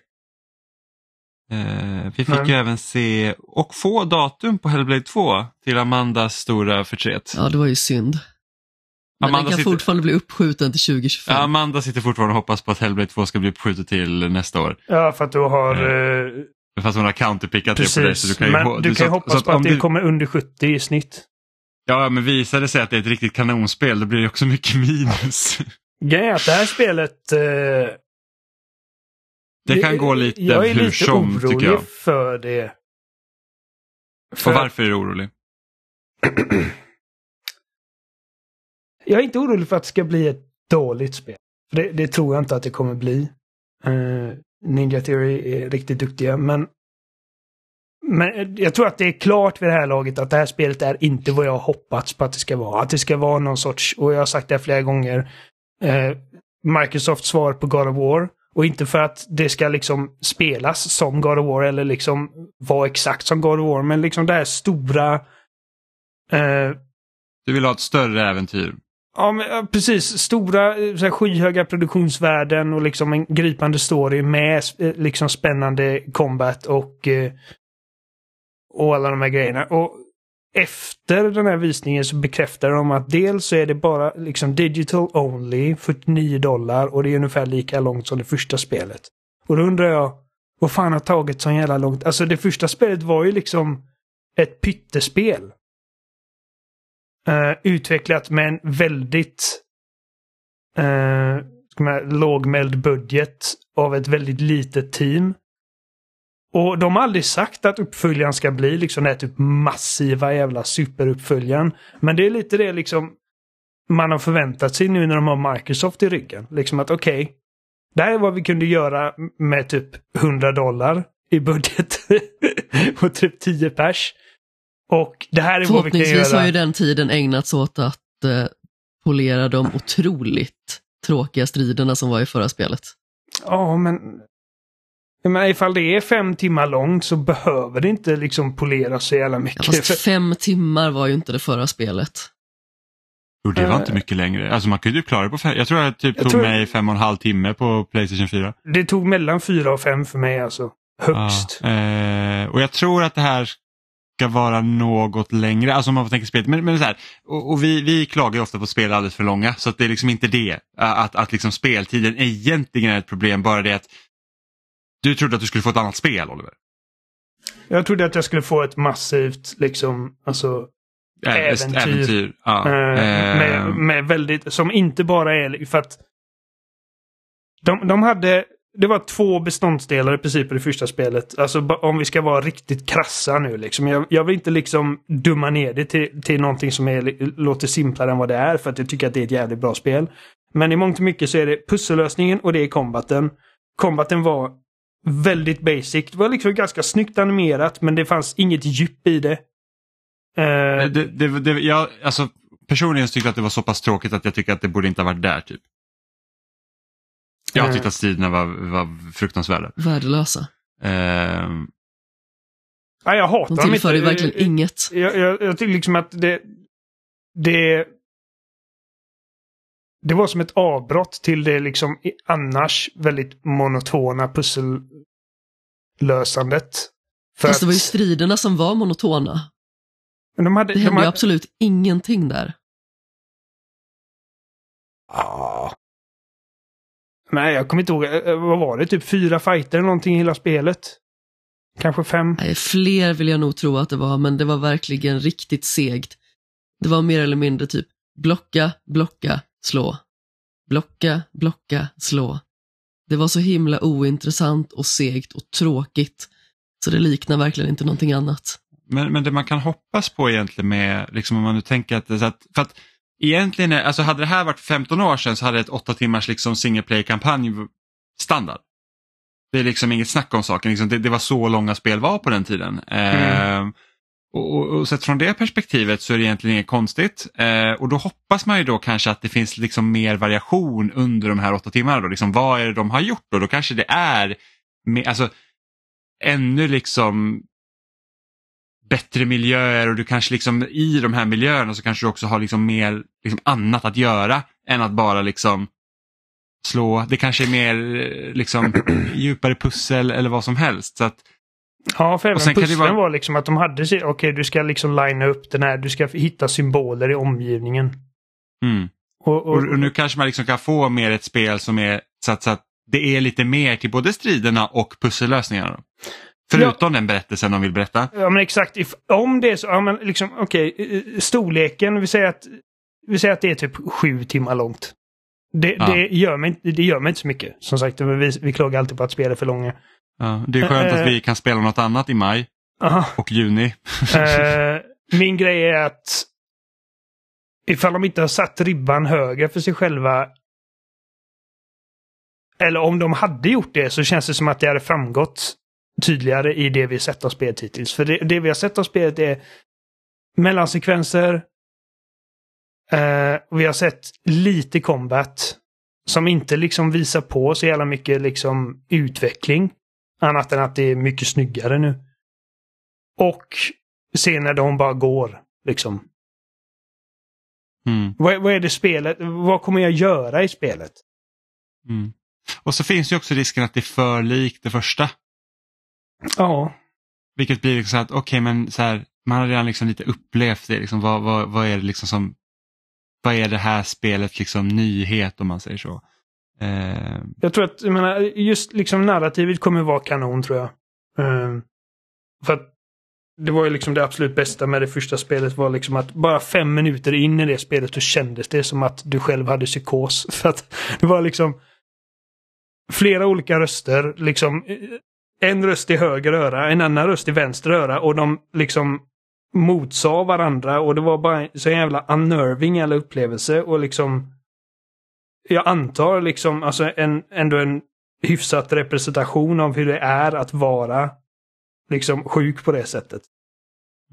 Eh, vi fick Nej. ju även se och få datum på Hellblade 2 till Amandas stora förtret. Ja, det var ju synd. Men Amanda den kan sitter- fortfarande bli uppskjuten till 2025. Ja, Amanda sitter fortfarande och hoppas på att Hellblade 2 ska bli uppskjutet till nästa år. ja, för att du har... Eh, Fast hon har counterpickat det på dig. Så precis. du kan ju, Men du kan ju att- hoppas att på att om det du- kommer under 70 i snitt. Ja, men visar det sig att det är ett riktigt kanonspel då blir det också mycket minus. Grejen är att det här spelet... Eh, Det kan gå lite jag är hur lite som orolig tycker jag. för det. Och varför är du orolig? Jag är inte orolig för att det ska bli ett dåligt spel. För det, det tror jag inte att det kommer bli. Eh, Ninja Theory är riktigt duktiga, men men jag tror att det är klart vid det här laget att det här spelet är inte vad jag hoppats på att det ska vara. Att det ska vara någon sorts, och jag har sagt det flera gånger, eh, Microsofts svar på God of War. Och inte för att det ska liksom spelas som God of War eller liksom vara exakt som God of War, men liksom det här stora eh, Du vill ha ett större äventyr. Ja, men, ja, precis. Stora, eh, så här, skyhöga produktionsvärden och liksom en gripande story med eh, liksom spännande combat och, eh, och alla de här grejerna. Och efter den här visningen så bekräftar de att dels så är det bara liksom digital only, 49 dollar och det är ungefär lika långt som det första spelet. Och då undrar jag, vad fan har tagit så jävla långt? Alltså det första spelet var ju liksom ett pyttespel. Uh, utvecklat med en väldigt uh, lågmäld budget av ett väldigt litet team. Och de har aldrig sagt att uppföljaren ska bli liksom den här typ massiva jävla superuppföljaren. Men det är lite det liksom man har förväntat sig nu när de har Microsoft i ryggen. Liksom att okej, okay, det här är vad vi kunde göra med typ 100 dollar i budget. och typ 10 pers. Och det här är vad vi kan Förhoppningsvis göra. har ju den tiden ägnats åt att eh, polera de otroligt tråkiga striderna som var i förra spelet. Ja, men... Men ifall det är fem timmar långt så behöver det inte liksom poleras så jävla Ja, mycket. fast fem timmar var ju inte det förra spelet. Jo, det var Eh. inte mycket längre. Alltså man kunde ju klara det på fem. Jag tror att det typ Jag tog tror- mig fem och en halv timme på Playstation 4. Det tog mellan fyra och fem för mig alltså. Högst. Ja, eh, och jag tror att det här ska vara något längre, alltså om man får tänka spelet. Men, men så här, och, och vi, vi klagar ju ofta på spel alldeles för långa så att det är liksom inte det. Att, att liksom speltiden egentligen är ett problem, bara det att du trodde att du skulle få ett annat spel Oliver. Jag trodde att jag skulle få ett massivt liksom, alltså Äh, Äventyr. äventyr. Ja. Eh, med, med väldigt, som inte bara är för att de, de hade, det var två beståndsdelar i princip i det första spelet. Alltså om vi ska vara riktigt krassa nu liksom. Jag, jag vill inte liksom dumma ner det till, till någonting som är, låter simplare än vad det är för att jag tycker att det är ett jävligt bra spel. Men i mångt och mycket så är det pussellösningen och det är combaten. Combaten var väldigt basic. Det var liksom ganska snyggt animerat men det fanns inget djup i det. Eh, det, det, det, jag, alltså, personligen tyckte jag att det var så pass tråkigt att jag tycker att det borde inte ha varit där. typ. Jag Eh. tyckte att striderna var, var fruktansvärda. Värdelösa. Eh, ja, jag hatar De dem tillför ju inte. verkligen inget. Jag, jag, jag tycker liksom att det... Det... Det var som ett avbrott till det liksom annars väldigt monotona pussellösandet. För Fast det var ju striderna som var monotona. men de hade, Det de hände ju hade, absolut ingenting där. Ja. Nej, jag kommer inte ihåg. Eh, Vad var det? Typ fyra fighter eller någonting i hela spelet? Kanske fem? Nej, fler vill jag nog tro att det var, men det var verkligen riktigt segt. Det var mer eller mindre typ blocka, blocka, slå. Blocka, blocka, slå. Det var så himla ointressant och segt och tråkigt. Så det liknar verkligen inte någonting annat. Men, men det man kan hoppas på egentligen med, liksom om man nu tänker att, det är så att, för att egentligen, är- alltså hade det här varit 15 år sedan så hade ett åtta timmars liksom single play-kampanj standard. Det är liksom inget snack om saken, liksom, det, det var så långa spel var på den tiden. Eh, och, och, och sett från det perspektivet så är det egentligen inget konstigt. Eh, och då hoppas man ju då kanske att det finns liksom mer variation under de här åtta timmarna. Då. Liksom, vad är det de har gjort då? Då kanske det är med, alltså, ännu liksom bättre miljöer och du kanske liksom i de här miljöerna så kanske du också har liksom mer liksom annat att göra än att bara liksom slå. Det kanske är mer eh, liksom djupare pussel eller vad som helst. Så att, Ja, för även pusslen vara... var liksom att de hade, okej okay, du ska liksom linea upp den här, du ska hitta symboler i omgivningen. Mm. Och, och, och, nu kanske man liksom kan få mer ett spel som är så att, så att det är lite mer till både striderna och pussellösningarna. Förutom ja. den berättelsen de vill berätta. Ja men exakt. If, om det är så, ja men liksom okej, okay, storleken, vi säger, att, vi säger att det är typ sju timmar långt. Det, ja. det, gör, mig, det gör mig inte så mycket. Som sagt, vi, vi klagar alltid på att spela är för långa. Ja, det är skönt att vi kan spela något annat i maj Aha. och juni. uh, min grej är att ifall de inte har satt ribban högre för sig själva eller om de hade gjort det så känns det som att det hade framgått tydligare i det vi sett av spelet hittills. För det, det vi har sett av spelet är mellansekvenser. Uh, vi har sett lite combat. Som inte liksom visar på så jävla mycket liksom utveckling. Annat än att det är mycket snyggare nu. Och scener där hon bara går. Liksom. Mm. Vad, vad, är det spelet? Vad kommer jag göra i spelet? Mm. Och så finns ju också risken att det är för likt det första. Ja. Vilket blir liksom så att, okej okay, men så här, man har redan liksom lite upplevt det. Liksom, vad, vad, vad är det liksom som, vad är det här spelet liksom nyhet om man säger så. Eh... Jag tror att, jag menar, just liksom narrativet kommer vara kanon tror jag. Eh, för att det var ju liksom det absolut bästa med det första spelet var liksom att bara fem minuter in i det spelet så kändes det som att du själv hade psykos. För att det var liksom flera olika röster, liksom eh, en röst i höger öra, en annan röst i vänster öra och de liksom motsa varandra och det var bara så jävla unnerving alla upplevelse och liksom jag antar liksom alltså en, ändå en hyfsat representation av hur det är att vara liksom sjuk på det sättet.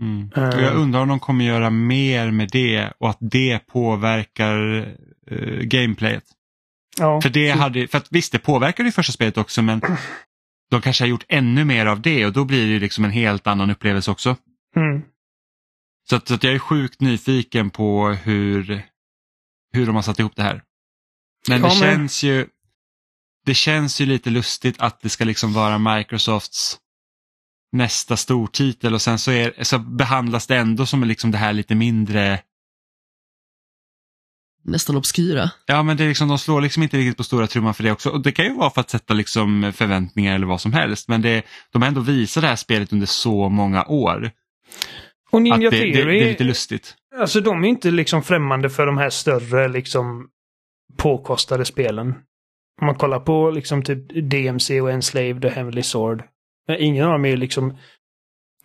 Mm. Uh, jag undrar om de kommer göra mer med det och att det påverkar uh, gameplayet. Ja. För, det hade, för att visst, det påverkar det första spelet också men de kanske har gjort ännu mer av det och då blir det liksom en helt annan upplevelse också. Mm. Så, att, så att jag är sjukt nyfiken på hur, hur de har satt ihop det här. Men det känns ju det känns ju lite lustigt att det ska liksom vara Microsofts nästa stortitel och sen så, är, så behandlas det ändå som liksom det här lite mindre nästan obskyra. Ja, men det är liksom, de slår liksom inte riktigt på stora trumman för det också. Och det kan ju vara för att sätta liksom förväntningar eller vad som helst. Men det, de har ändå visat det här spelet under så många år. Och Ninja det, Theory, det, det är lite lustigt. Alltså de är inte liksom främmande för de här större liksom påkostade spelen. Om man kollar på liksom typ DMC och Enslaved och Heavenly Sword. Ingen av dem är liksom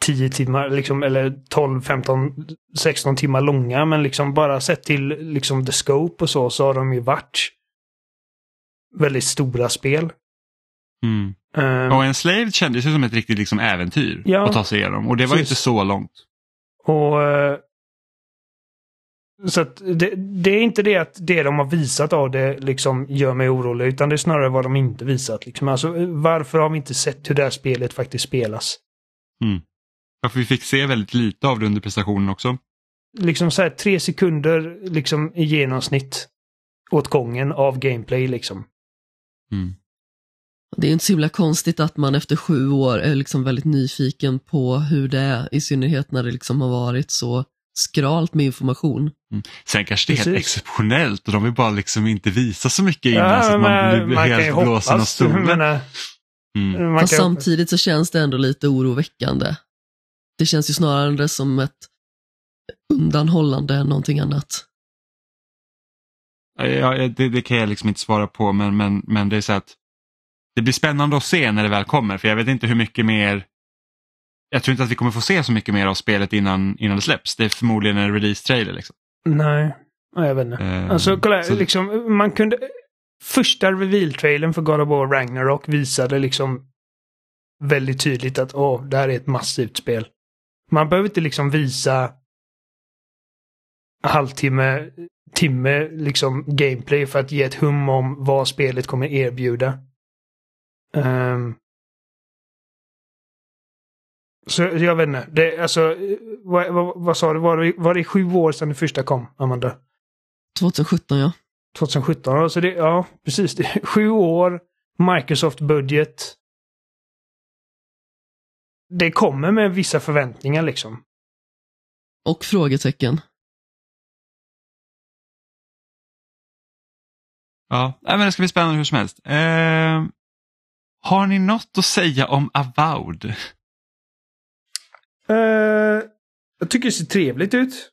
10 timmar, liksom, eller 12, 15, 16 timmar långa. Men liksom bara sett till liksom the scope och så, så har de ju varit väldigt stora spel. Mm. Um, och Enslaved kändes ju som ett riktigt liksom, äventyr ja, att ta sig igenom. Och det var ju inte så långt. Och uh, så att det, det, är inte det att det de har visat av det liksom gör mig orolig, utan det är snarare vad de inte visat. Liksom. Alltså, varför har vi inte sett hur det här spelet faktiskt spelas? Mm. Varför vi fick se väldigt lite av det under prestationen också. Liksom så här tre sekunder liksom i genomsnitt åt gången av gameplay liksom. Mm. Det är inte så himla konstigt att man efter sju år är liksom väldigt nyfiken på hur det är, i synnerhet när det liksom har varit så skralt med information. Mm. Sen kanske det är helt exceptionellt och de vill bara liksom inte visa så mycket innan ja, så att man blir man helt blåsen av stolen. Mm. Fast samtidigt så känns det ändå lite oroväckande. Det känns ju snarare som ett undanhållande än någonting annat. Ja, det, det, kan jag liksom inte svara på men, men, men det är så att det blir spännande att se när det väl kommer för jag vet inte hur mycket mer jag tror inte att vi kommer få se så mycket mer av spelet innan, innan det släpps. Det är förmodligen en release-trailer. Liksom. Nej, jag vet inte. Uh, alltså kolla, så... liksom, man kunde... Första reveal-trailern för God of War Ragnarok visade liksom väldigt tydligt att åh, det här är ett massivt spel. Man behöver inte liksom visa halvtimme, timme liksom gameplay för att ge ett hum om vad spelet kommer erbjuda. Um, så jag vet inte. Det, alltså, vad, vad, vad sa du? Var det, var det sju år sedan det första kom, Amanda? 2017 ja. 2017, alltså det, ja precis. Det, sju år, Microsoft-budget. Det kommer med vissa förväntningar liksom. Och frågetecken. Ja, men det ska bli spännande hur som helst. Eh, har ni något att säga om Avowed? Uh, jag tycker det ser trevligt ut.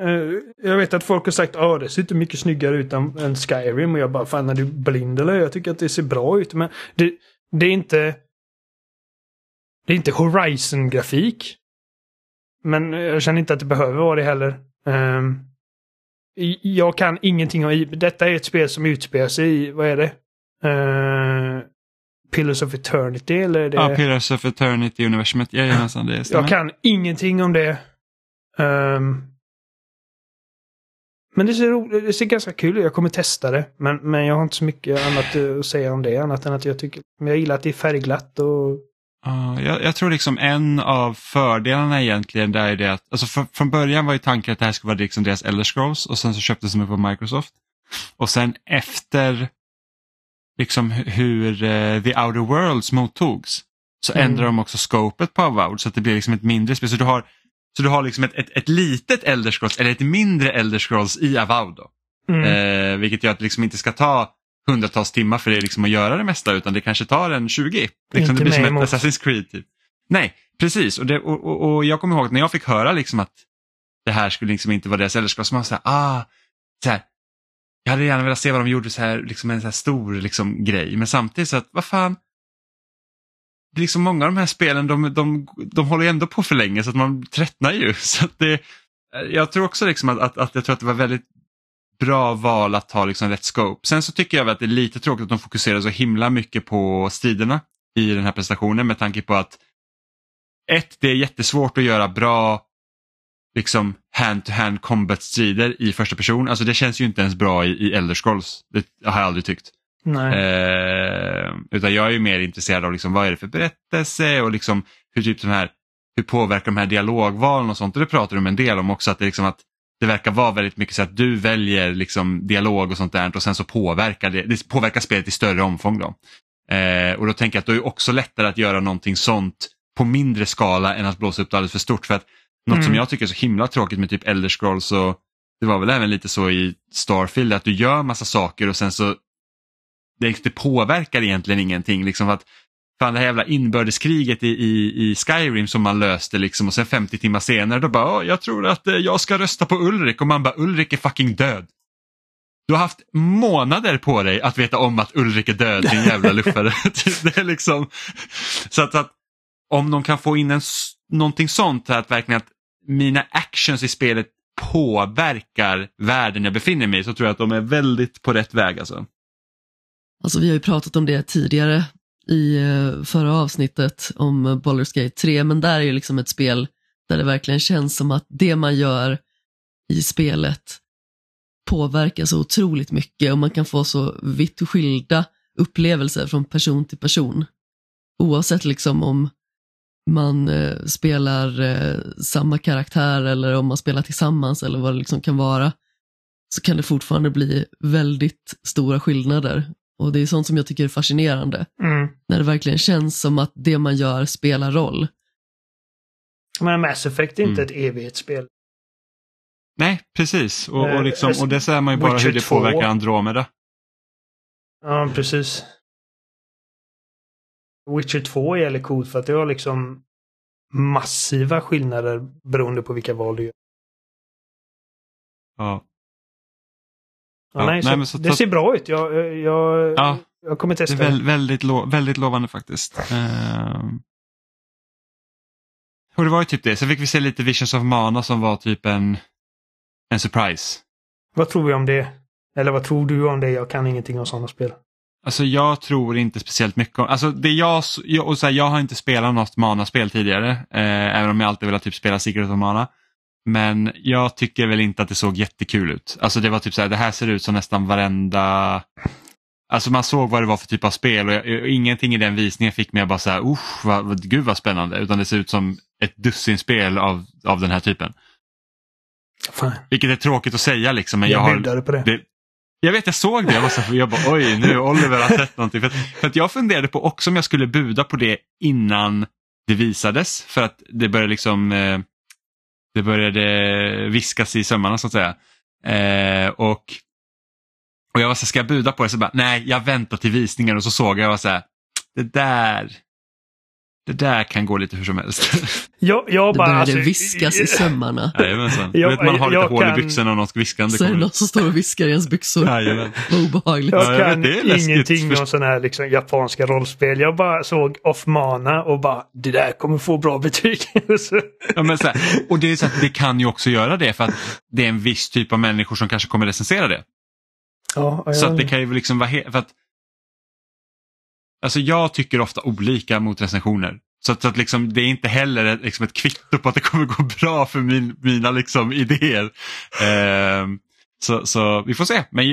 Uh, jag vet att folk har sagt att oh, det ser inte mycket snyggare ut än, än Skyrim och jag bara fan är du blind eller? Jag tycker att det ser bra ut men det, det är inte det är inte Horizon-grafik. Men jag känner inte att det behöver vara det heller. Um, jag kan ingenting om Detta är ett spel som utspelar sig i, vad är det? Uh, Pillars of Eternity eller? Är det... Ja, Pillars of Eternity-universumet. Jajamensan, det stämmer. Jag kan ingenting om det. Um, men det ser, det ser ganska kul ut. Jag kommer testa det. Men, men jag har inte så mycket annat att säga om det. Annat än att jag tycker... Jag gillar att det är färgglatt och... Uh, jag, jag, tror liksom en av fördelarna egentligen där är det att, alltså för, från början var ju tanken att det här skulle vara liksom deras Elder Scrolls och sen så köptes de upp av Microsoft. Och sen efter liksom hur uh, The Outer Worlds mottogs så mm. ändrar de också scopet på Avowed så att det blir liksom ett mindre spel. Så du har, så du har liksom ett, ett, ett litet Elder Scrolls eller ett mindre Elder Scrolls i Avowed. Då. Mm. Uh, vilket gör att det liksom inte ska ta hundratals timmar för det liksom att göra det mesta utan det kanske tar en 20. Liksom det blir som ett Assassin's Creed. Typ. Nej, precis. Och, det, och, och, och, jag kommer ihåg när jag fick höra liksom att det här skulle liksom inte vara deras Elder Scrolls, så man så här, ah, så här, jag hade gärna velat se vad de gjorde så här, liksom en så här stor liksom, grej. Men samtidigt så att, vad fan. Det är liksom många av de här spelen, de, de, de håller ju ändå på för länge så att man tröttnar ju. Så att det, jag tror också liksom att, att, att, jag tror att det var väldigt bra val att ta liksom rätt scope. Sen så tycker jag att det är lite tråkigt att de fokuserar så himla mycket på striderna i den här presentationen med tanke på att ett, det är jättesvårt att göra bra liksom hand-to-hand combat-strider i första person. Alltså det känns ju inte ens bra i, i Elder Scrolls. Det har jag aldrig tyckt. Eh, utan jag är ju mer intresserad av liksom, vad är det för berättelse och liksom hur typ de här hur påverkar de här dialogvalen och sånt. Och det pratar de en del om också. att det, liksom att det verkar vara väldigt mycket så att du väljer liksom dialog och sånt där och sen så påverkar det, det påverkar spelet i större omfång. Då. Eh, och då tänker jag att det är också lättare att göra någonting sånt på mindre skala än att blåsa upp det alldeles för stort. För att något mm. som jag tycker är så himla tråkigt med typ Elder Scrolls och det var väl även lite så i Starfield att du gör massa saker och sen så det, det påverkar egentligen ingenting. Liksom att fan det här jävla inbördeskriget i, i, i Skyrim som man löste liksom och sen 50 timmar senare då bara, jag tror att eh, jag ska rösta på Ulrik och man bara, Ulrik är fucking död. Du har haft månader på dig att veta om att Ulrik är död, din jävla luffare. det är liksom, så att, att, om de kan få in en, någonting sånt, att verkligen att mina actions i spelet påverkar världen jag befinner mig i så tror jag att de är väldigt på rätt väg. Alltså. Alltså vi har ju pratat om det tidigare i eh, förra avsnittet om Baldur's Gate 3, men där är ju liksom ett spel där det verkligen känns som att det man gör i spelet påverkar så otroligt mycket och man kan få så vitt skilda upplevelser från person till person. Oavsett liksom om man eh, spelar eh, samma karaktär eller om man spelar tillsammans eller vad det liksom kan vara, så kan det fortfarande bli väldigt stora skillnader och det är sånt som jag tycker är fascinerande. Mm. När det verkligen känns som att det man gör spelar roll. Men Mass Effect är inte mm. ett evighetsspel. Nej, precis. Och, och, liksom, och det ser man ju bara Witcher hur det 2. påverkar Andromeda. Ja, precis. Witcher 2 är jävligt coolt för att det har liksom massiva skillnader beroende på vilka val du gör. Ja. Ja, nej, nej, så, det ser bra ut. Jag, jag, ja, jag kommer testa det. Är väldigt, lo, väldigt lovande faktiskt. Uh, och det var ju typ det. Sen fick vi se lite Visions of Mana som var typ en, en surprise. Vad tror vi om det? Eller vad tror du om det? Jag kan ingenting om sådana spel. Alltså jag tror inte speciellt mycket om, alltså det jag, och så här, jag har inte spelat något Mana-spel tidigare, eh, även om jag alltid velat typ spela Secret of Mana. Men jag tycker väl inte att det såg jättekul ut. Alltså det var typ så här, det här ser ut som nästan varenda Alltså man såg vad det var för typ av spel och, jag, och ingenting i den visningen fick mig att bara säga, usch, vad, gud vad spännande, utan det ser ut som ett dussin spel av, av den här typen. Fan. Vilket är tråkigt att säga liksom. Men Jag, jag, har, det. det, jag vet, jag såg det. Jag, var så här, jag bara, oj, nu Oliver har sett någonting. För att, för att jag funderade på också om jag skulle buda på det innan det visades. För att det började liksom eh, det började viskas i sömmarna så att säga. Eh, och, och jag var så här, ska jag buda på det? Så bara, nej, jag väntar till visningen och så såg jag, jag var så här, det där, det där kan gå lite hur som helst. Jag, jag Det bara, började alltså, viskas i sömmarna. Jajamensan. Jag- vet, man har lite hål i kan- byxorna och någon ska viskande Så är det någon som står och viskar i ens byxor. Jajamän. Obehagligt. Jag Ja, jag kan vet, det ingenting om sådana här liksom, japanska rollspel. Jag bara såg Off Mana och bara, det där kommer få bra betyg. Ja, men så här, och det, är så att det kan ju också göra det för att det är en viss typ av människor som kanske kommer recensera det. ja, Så att det kan ju liksom vara he- för att Alltså jag tycker ofta olika mot recensioner. Så att, så att liksom, det är inte heller ett, liksom ett kvitto på att det kommer gå bra för min, mina liksom, idéer. Ehm, så, så vi får se, men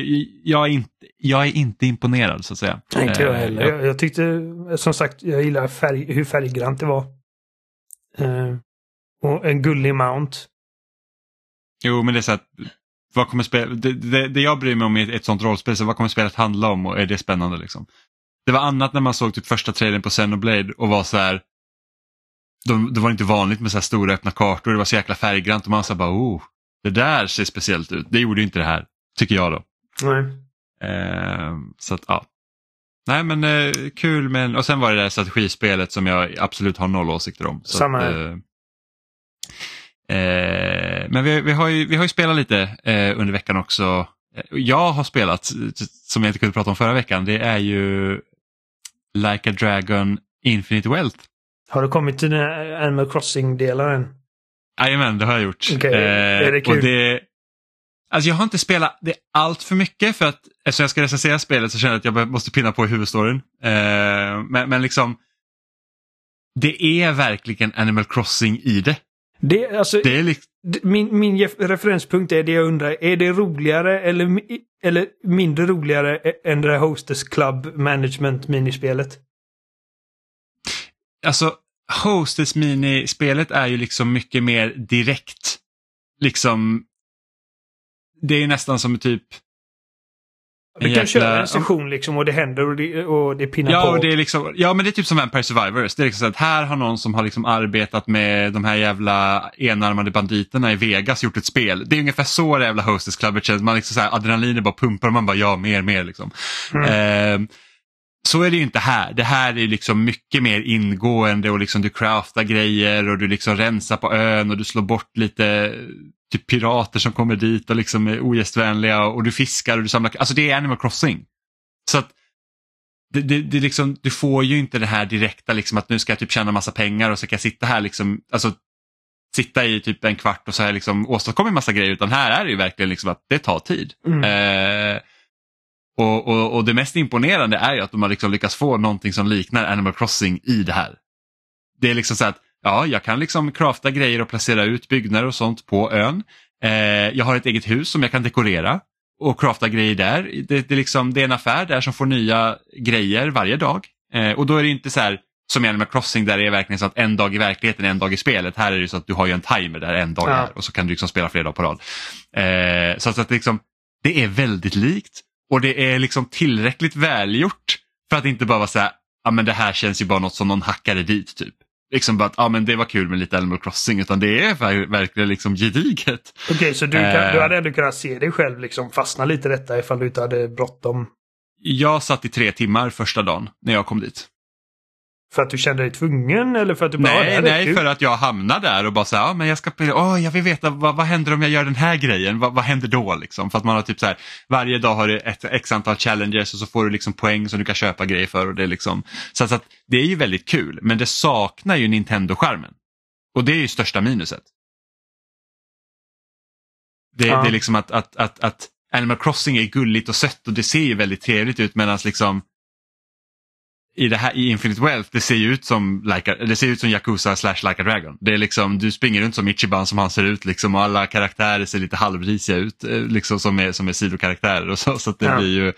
jag, är inte, jag är inte imponerad så att säga. Inte jag Eh, heller. jag- Jag, jag tyckte, som sagt, jag gillar färg, hur färggrant det var. Eh, och en gullig mount. Jo, men det är så att vad kommer spel, det, det, det jag bryr mig om i ett sånt rollspel, så vad kommer spelet handla om och är det spännande liksom? Det var annat när man såg typ första trailern på Xenoblade och var så här, de, det var inte vanligt med så här stora öppna kartor, det var så jäkla färggrant och man sa bara oh, det där ser speciellt ut. Det gjorde inte det här, tycker jag då. Nej. Eh, så att ja. Nej men eh, kul men och sen var det där strategispelet som jag absolut har noll åsikter om. Samma att, här. eh, eh, men vi, vi, har ju, vi har ju spelat lite eh, under veckan också. Eh, Jag har spelat, som jag inte kunde prata om förra veckan, det är ju Like a Dragon Infinite Wealth. Har du kommit till den här Animal Crossing-delaren? Jajamän, det har jag gjort. Okej, är det kul? Och det, alltså jag har inte spelat det allt för mycket för att eftersom jag ska recensera spelet så känner jag att jag måste pinna på i huvudstoryn. Eh, men, men liksom, det är verkligen Animal Crossing i det. Det, alltså, Det är liksom, min, min referenspunkt är det jag undrar. Är det roligare eller, eller mindre roligare än det där Hostess Club Management minispelet? alltså Hostess minispelet är ju liksom mycket mer direkt. Liksom, det är ju nästan som typ du En kan jäkla- köra en session liksom och det händer och det, och det pinnar Ja, på. och det är liksom, ja, men det är typ som Vampire Survivors. Det är liksom så att här har någon som har liksom arbetat med de här jävla enarmade banditerna i Vegas gjort ett spel. Det är ungefär så det jävla Hostess Club känns. Man liksom så här, adrenalinet bara pumpar och man bara ja, mer, mer. Liksom. Mm. Eh, så är det ju inte här. Det här är liksom mycket mer ingående och liksom du craftar grejer och du liksom rensar på ön och du slår bort lite typ pirater som kommer dit och liksom är ogästvänliga och du fiskar och du samlar. Alltså det är Animal Crossing. Så att det, det, det liksom, du får ju inte det här direkta liksom att nu ska jag typ tjäna massa pengar och så kan jag sitta här liksom, alltså sitta i typ en kvart och så jag liksom åstadkommit massa grejer utan här är det ju verkligen liksom att det tar tid. Mm. Eh, och, och, och det mest imponerande är ju att de har liksom lyckats få någonting som liknar Animal Crossing i det här. Det är liksom så att ja, jag kan liksom crafta grejer och placera ut byggnader och sånt på ön. Eh, jag har ett eget hus som jag kan dekorera och crafta grejer där. Det, det, är liksom, det är en affär där som får nya grejer varje dag. Eh, och då är det inte så här som i Animal Crossing där det är verkligen så att en dag i verkligheten är en dag i spelet. Här är det så att du har ju en timer där en dag Ja. och så kan du liksom spela flera dagar på rad. Eh, så att, liksom, det är väldigt likt och det är liksom tillräckligt välgjort för att inte bara vara så här, ja men det här känns ju bara något som någon hackade dit typ. Liksom bara att, ja men det var kul med lite Animal Crossing utan det är ver- verkligen liksom gediget. Okej, så du, kan, Eh. du hade ändå kunnat se dig själv liksom fastna lite i detta ifall du inte hade bråttom. Jag satt i tre timmar första dagen när jag kom dit. För att du kände dig tvungen eller för att du bara... "Ja, det Nej, nej, kul." för att jag hamnar där och bara så här, men jag ska, åh, jag vill veta vad, vad händer om jag gör den här grejen, vad, vad händer då liksom? För att man har typ så här, varje dag har du ett x antal challenges och så får du liksom poäng som du kan köpa grejer för och det är liksom, så, så att det är ju väldigt kul, men det saknar ju Nintendo-skärmen. Och det är ju största minuset. Det, Ja. det är liksom att, att, att, att Animal Crossing är gulligt och sött och det ser ju väldigt trevligt ut medan liksom i, det här, i Infinite Wealth, det ser ju ut som, like a, det ser ut som Yakuza slash Like a Dragon. Det är liksom, du springer runt som Ichiban som han ser ut liksom, och alla karaktärer ser lite halvrisiga ut eh, liksom, som, är, som är sidokaraktärer. Och så, så att det Ja. blir ju,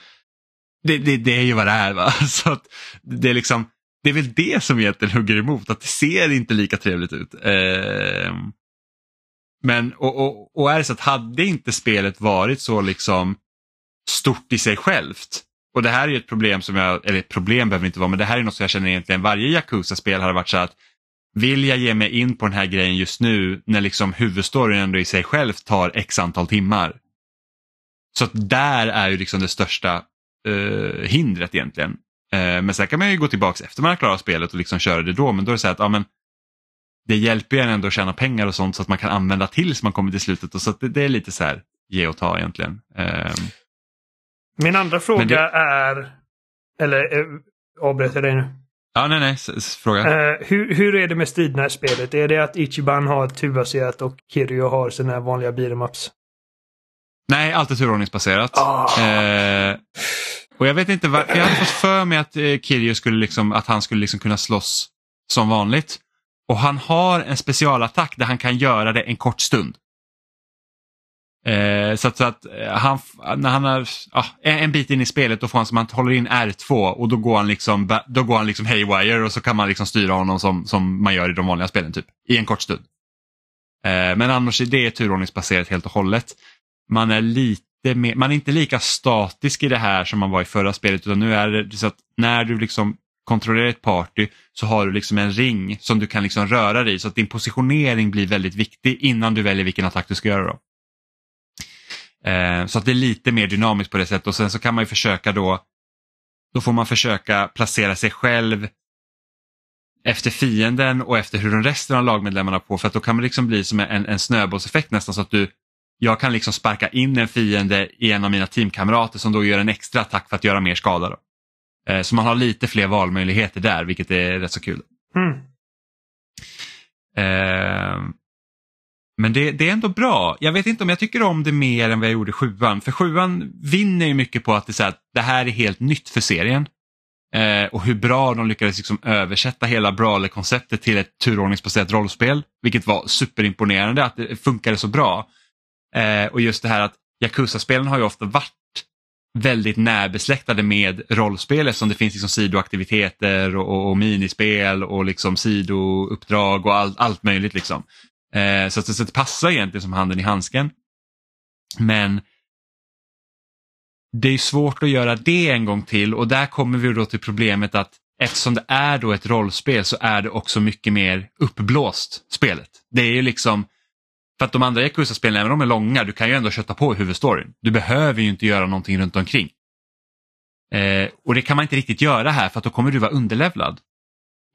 det, det, det är ju vad det är. Va? Så att det, är liksom, det är väl det som egentligen hugger emot, att det ser inte lika trevligt ut. Eh, men och, och, och är det så att hade inte spelet varit så liksom stort i sig självt och det här är ju ett problem som jag, eller ett problem behöver det inte vara, men det här är något som jag känner egentligen varje Yakuza-spel har varit så att vill jag ge mig in på den här grejen just nu när liksom huvudstoryn ändå i sig själv tar x antal timmar. Så att där är ju liksom det största eh, hindret egentligen. Eh, men sen kan man ju gå tillbaka efter man har klarat spelet och liksom köra det då, men då är det så här att ja, men, det hjälper ju en ändå att tjäna pengar och sånt så att man kan använda tills man kommer till slutet. Och så att det, det är lite så här ge och ta egentligen. Eh, min andra fråga det- är... Eller eh, avbröt jag dig nu? ja, nej, nej, fråga. Eh, hur, hur är det med striderna i spelet? Är det att Ichiban har turbaserat och Kiryu har sina vanliga beat'em-ups? Nej, allt är turordningsbaserat. Ah. Eh, och jag vet inte varför, jag hade fått för mig att eh, Kiryu skulle liksom, att han skulle liksom kunna slåss som vanligt. Och han har en specialattack där han kan göra det en kort stund. Eh, så att, så att eh, han, när han är ah, en bit in i spelet då får han som han håller in R2 och då går han liksom, då går han liksom haywire och så kan man liksom styra honom som, som man gör i de vanliga spelen typ. I en kort stund. Eh, men annars är det turordningsbaserat helt och hållet. Man är lite mer, man är inte lika statisk i det här som man var i förra spelet utan nu är det så att när du liksom kontrollerar ett party så har du liksom en ring som du kan liksom röra dig i så att din positionering blir väldigt viktig innan du väljer vilken attack du ska göra. Då. Eh, så att det är lite mer dynamiskt på det sättet och sen så kan man ju försöka då, då får man försöka placera sig själv efter fienden och efter hur de resten av lagmedlemmarna på för att då kan man liksom bli som en, en snöbollseffekt nästan så att du jag kan liksom sparka in en fiende i en av mina teamkamrater som då gör en extra attack för att göra mer skada. Då. Eh, Så man har lite fler valmöjligheter där vilket är rätt så kul. Mm. Men det, det är ändå bra. Jag vet inte om jag tycker om det mer än vad jag gjorde i sjuan. För sjuan vinner ju mycket på att det, är så här, det här är helt nytt för serien. Eh, och hur bra de lyckades liksom översätta hela Brawler-konceptet till ett turordningsbaserat rollspel. Vilket var superimponerande att det funkade så bra. Eh, och just det här att Yakuza-spelen har ju ofta varit väldigt närbesläktade med rollspel eftersom det finns liksom sidoaktiviteter och, och, och minispel och liksom sidouppdrag och all, allt möjligt. Liksom. Eh, så, att, så att det passar egentligen som handen i handsken. Men det är svårt att göra det en gång till och där kommer vi då till problemet att eftersom det är då ett rollspel så är det också mycket mer uppblåst spelet. Det är ju liksom, för att de andra Yakuza-spelen, även om de är långa, du kan ju ändå kötta på i huvudstoryn. Du behöver ju inte göra någonting runt omkring. Eh, och det kan man inte riktigt göra här för att då kommer du vara underlevlad.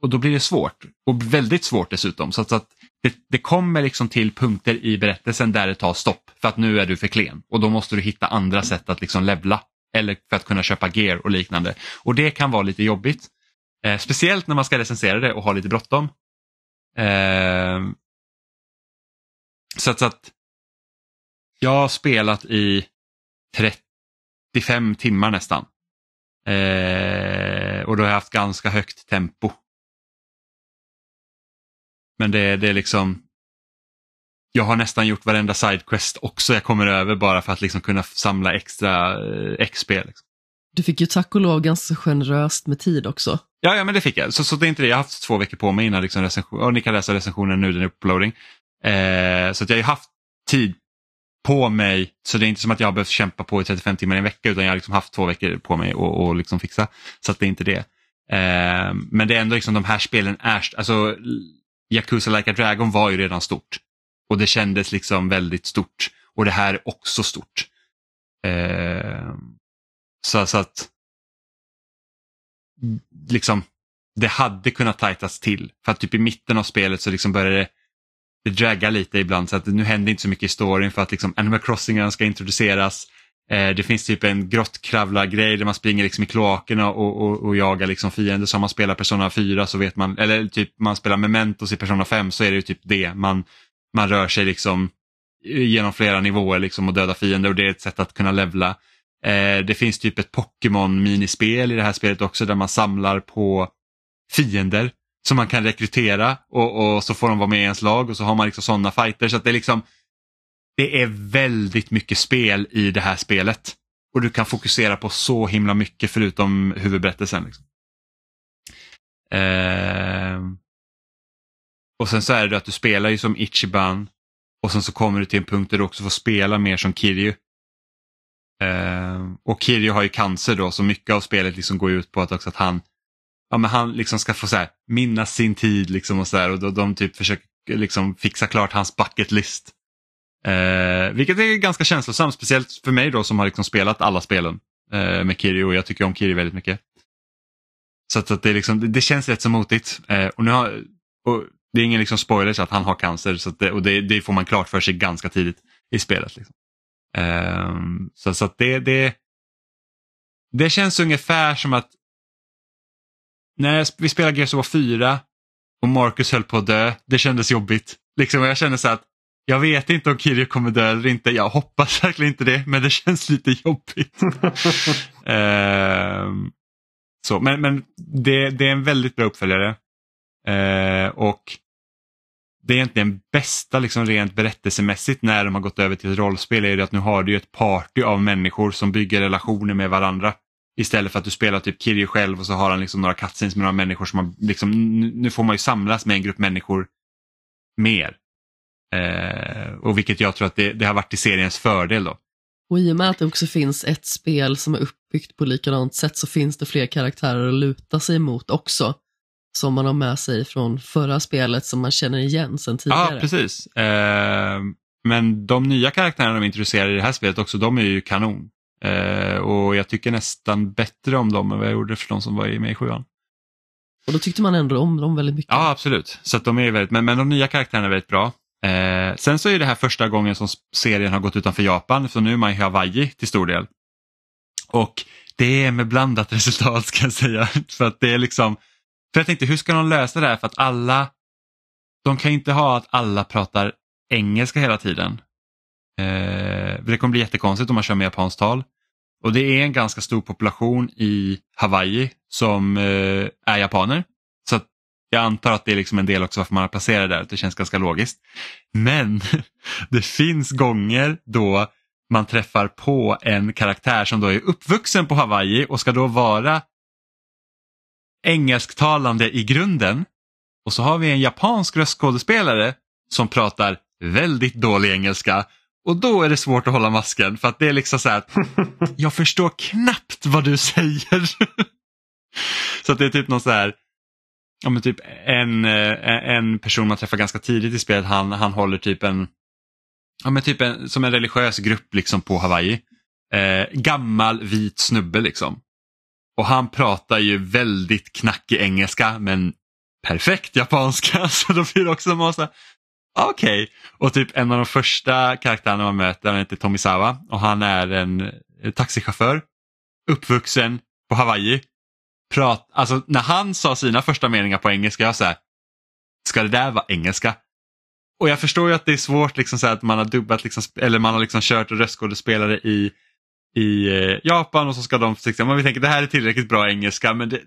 Och då blir det svårt. Och väldigt svårt dessutom. Så att, så att det, det kommer liksom till punkter i berättelsen där det tar stopp för att nu är du för klen. Och då måste du hitta andra sätt att liksom levla. Eller för att kunna köpa gear och liknande. Och det kan vara lite jobbigt. Eh, speciellt när man ska recensera det och ha lite bråttom. Eh, så att, så att jag har spelat i 35 timmar nästan. Eh, och då har jag haft ganska högt tempo. Men det, det är liksom jag har nästan gjort varenda sidequest också jag kommer över bara för att liksom kunna samla extra eh, XP. Liksom. Du fick ju tack och lov ganska generöst med tid också. Ja, ja, men det fick jag. Så, så det är inte det. Jag har haft två veckor på mig innan liksom recension. Och ni kan läsa recensionen nu, den är uploading. Eh, så jag har haft tid på mig. Så det är inte som att jag har behövt kämpa på i 35 timmar i en vecka utan jag har liksom haft två veckor på mig och, och liksom fixa. Så att det är inte det. Eh, men det är ändå liksom de här spelen är, alltså Yakuza Like a Dragon var ju redan stort. Och det kändes liksom väldigt stort. Och det här är också stort. Eh, så, så att liksom det hade kunnat tajtas till. För att typ i mitten av spelet så liksom började det, det dragga lite ibland så att nu händer inte så mycket i storyn för att liksom Animal Crossing ska introduceras. Eh, det finns typ en grottkravlargrej där man springer liksom i kloakerna och, och, och jagar liksom fiender. Så om man spelar Persona 4 så vet man, eller typ man spelar Mementos i Persona 5 så är det ju typ det. Man, man rör sig liksom genom flera nivåer liksom och döda fiender och det är ett sätt att kunna levla. Eh, det finns typ ett Pokémon-minispel i det här spelet också där man samlar på fiender som man kan rekrytera och, och så får de vara med i ens lag och så har man liksom sådana fighter. Så att det är liksom det är väldigt mycket spel i det här spelet. Och du kan fokusera på så himla mycket förutom huvudberättelsen. Liksom. Eh, och sen så är det att du spelar ju som Ichiban och sen så kommer du till en punkt där du också får spela mer som Kiryu. Eh, och Kiryu har ju cancer då så mycket av spelet liksom går ut på att också att han ja, men han liksom ska få så här, minnas sin tid liksom och så här, och då, de typ försöker liksom fixa klart hans bucket list. Eh, vilket är ganska känslosamt, speciellt för mig då som har liksom spelat alla spelen eh, med Kiri och jag tycker om Kiri väldigt mycket. Så att, att det, liksom, det, det, känns rätt så motigt. Eh, och nu har, och det är ingen liksom spoiler så att han har cancer så det, och det, det, får man klart för sig ganska tidigt i spelet. Liksom. Eh, så så att det, det, det känns ungefär som att när vi spelade Gears of War 4 och Marcus höll på att dö, det kändes jobbigt. Liksom, jag kände så att jag vet inte om Kirjo kommer dö eller inte. Jag hoppas verkligen inte det, men det känns lite jobbigt. uh, så, men men det, det, är en väldigt bra uppföljare. Uh, och det är egentligen bästa liksom rent berättelsemässigt när de har gått över till ett rollspel är det att nu har du ett party av människor som bygger relationer med varandra. Istället för att du spelar typ Kirjo själv och så har han liksom några cutscenes med några människor som har liksom, nu får man ju samlas med en grupp människor mer. Eh, och vilket jag tror att det, det har varit till seriens fördel då. Och i och med att det också finns ett spel som är uppbyggt på likadant sätt så finns det fler karaktärer att luta sig mot också. Som man har med sig från förra spelet som man känner igen sedan tidigare. Ja, precis. Eh, men de nya karaktärerna de introducerar i det här spelet också, de är ju kanon. Eh, och jag tycker nästan bättre om dem än vad jag gjorde för de som var med i sjuan. Och då tyckte man ändå om dem väldigt mycket. Ja, absolut. Så de är väldigt, men, men de nya karaktärerna är väldigt bra. Eh, sen så är det här första gången som serien har gått utanför Japan, så nu är man i Hawaii till stor del. Och det är med blandat resultat ska jag säga. För att det är liksom, för jag tänkte hur ska de lösa det här för att alla, de kan inte ha att alla pratar engelska hela tiden. Eh, det kommer bli jättekonstigt om man kör med japanskt tal. Och det är en ganska stor population i Hawaii som eh, är japaner. Jag antar att det är liksom en del också varför man har placerat där, det känns ganska logiskt. Men det finns gånger då man träffar på en karaktär som då är uppvuxen på Hawaii och ska då vara engelsktalande i grunden. Och så har vi en japansk röstskådespelare som pratar väldigt dålig engelska och då är det svårt att hålla masken för att det är liksom så här att jag förstår knappt vad du säger. så att det är typ någon så här, ja men typ en, eh, en person man träffar ganska tidigt i spelet, han, han håller typ en, ja men typ en, som en religiös grupp liksom på Hawaii. Eh, gammal vit snubbe liksom. Och han pratar ju väldigt knackig engelska men perfekt japanska. Så då blir det också en massa, ah, Okej, okay. och typ en av de första karaktärerna man möter, han heter Tomisawa och han är en taxichaufför, uppvuxen på Hawaii. Prat, alltså när han sa sina första meningar på engelska, jag sa ska det där vara engelska? Och jag förstår ju att det är svårt liksom så att man har dubbat, liksom, eller man har liksom kört röstskådespelare i, i eh, Japan och så ska de, liksom, man tänker det här är tillräckligt bra engelska men det,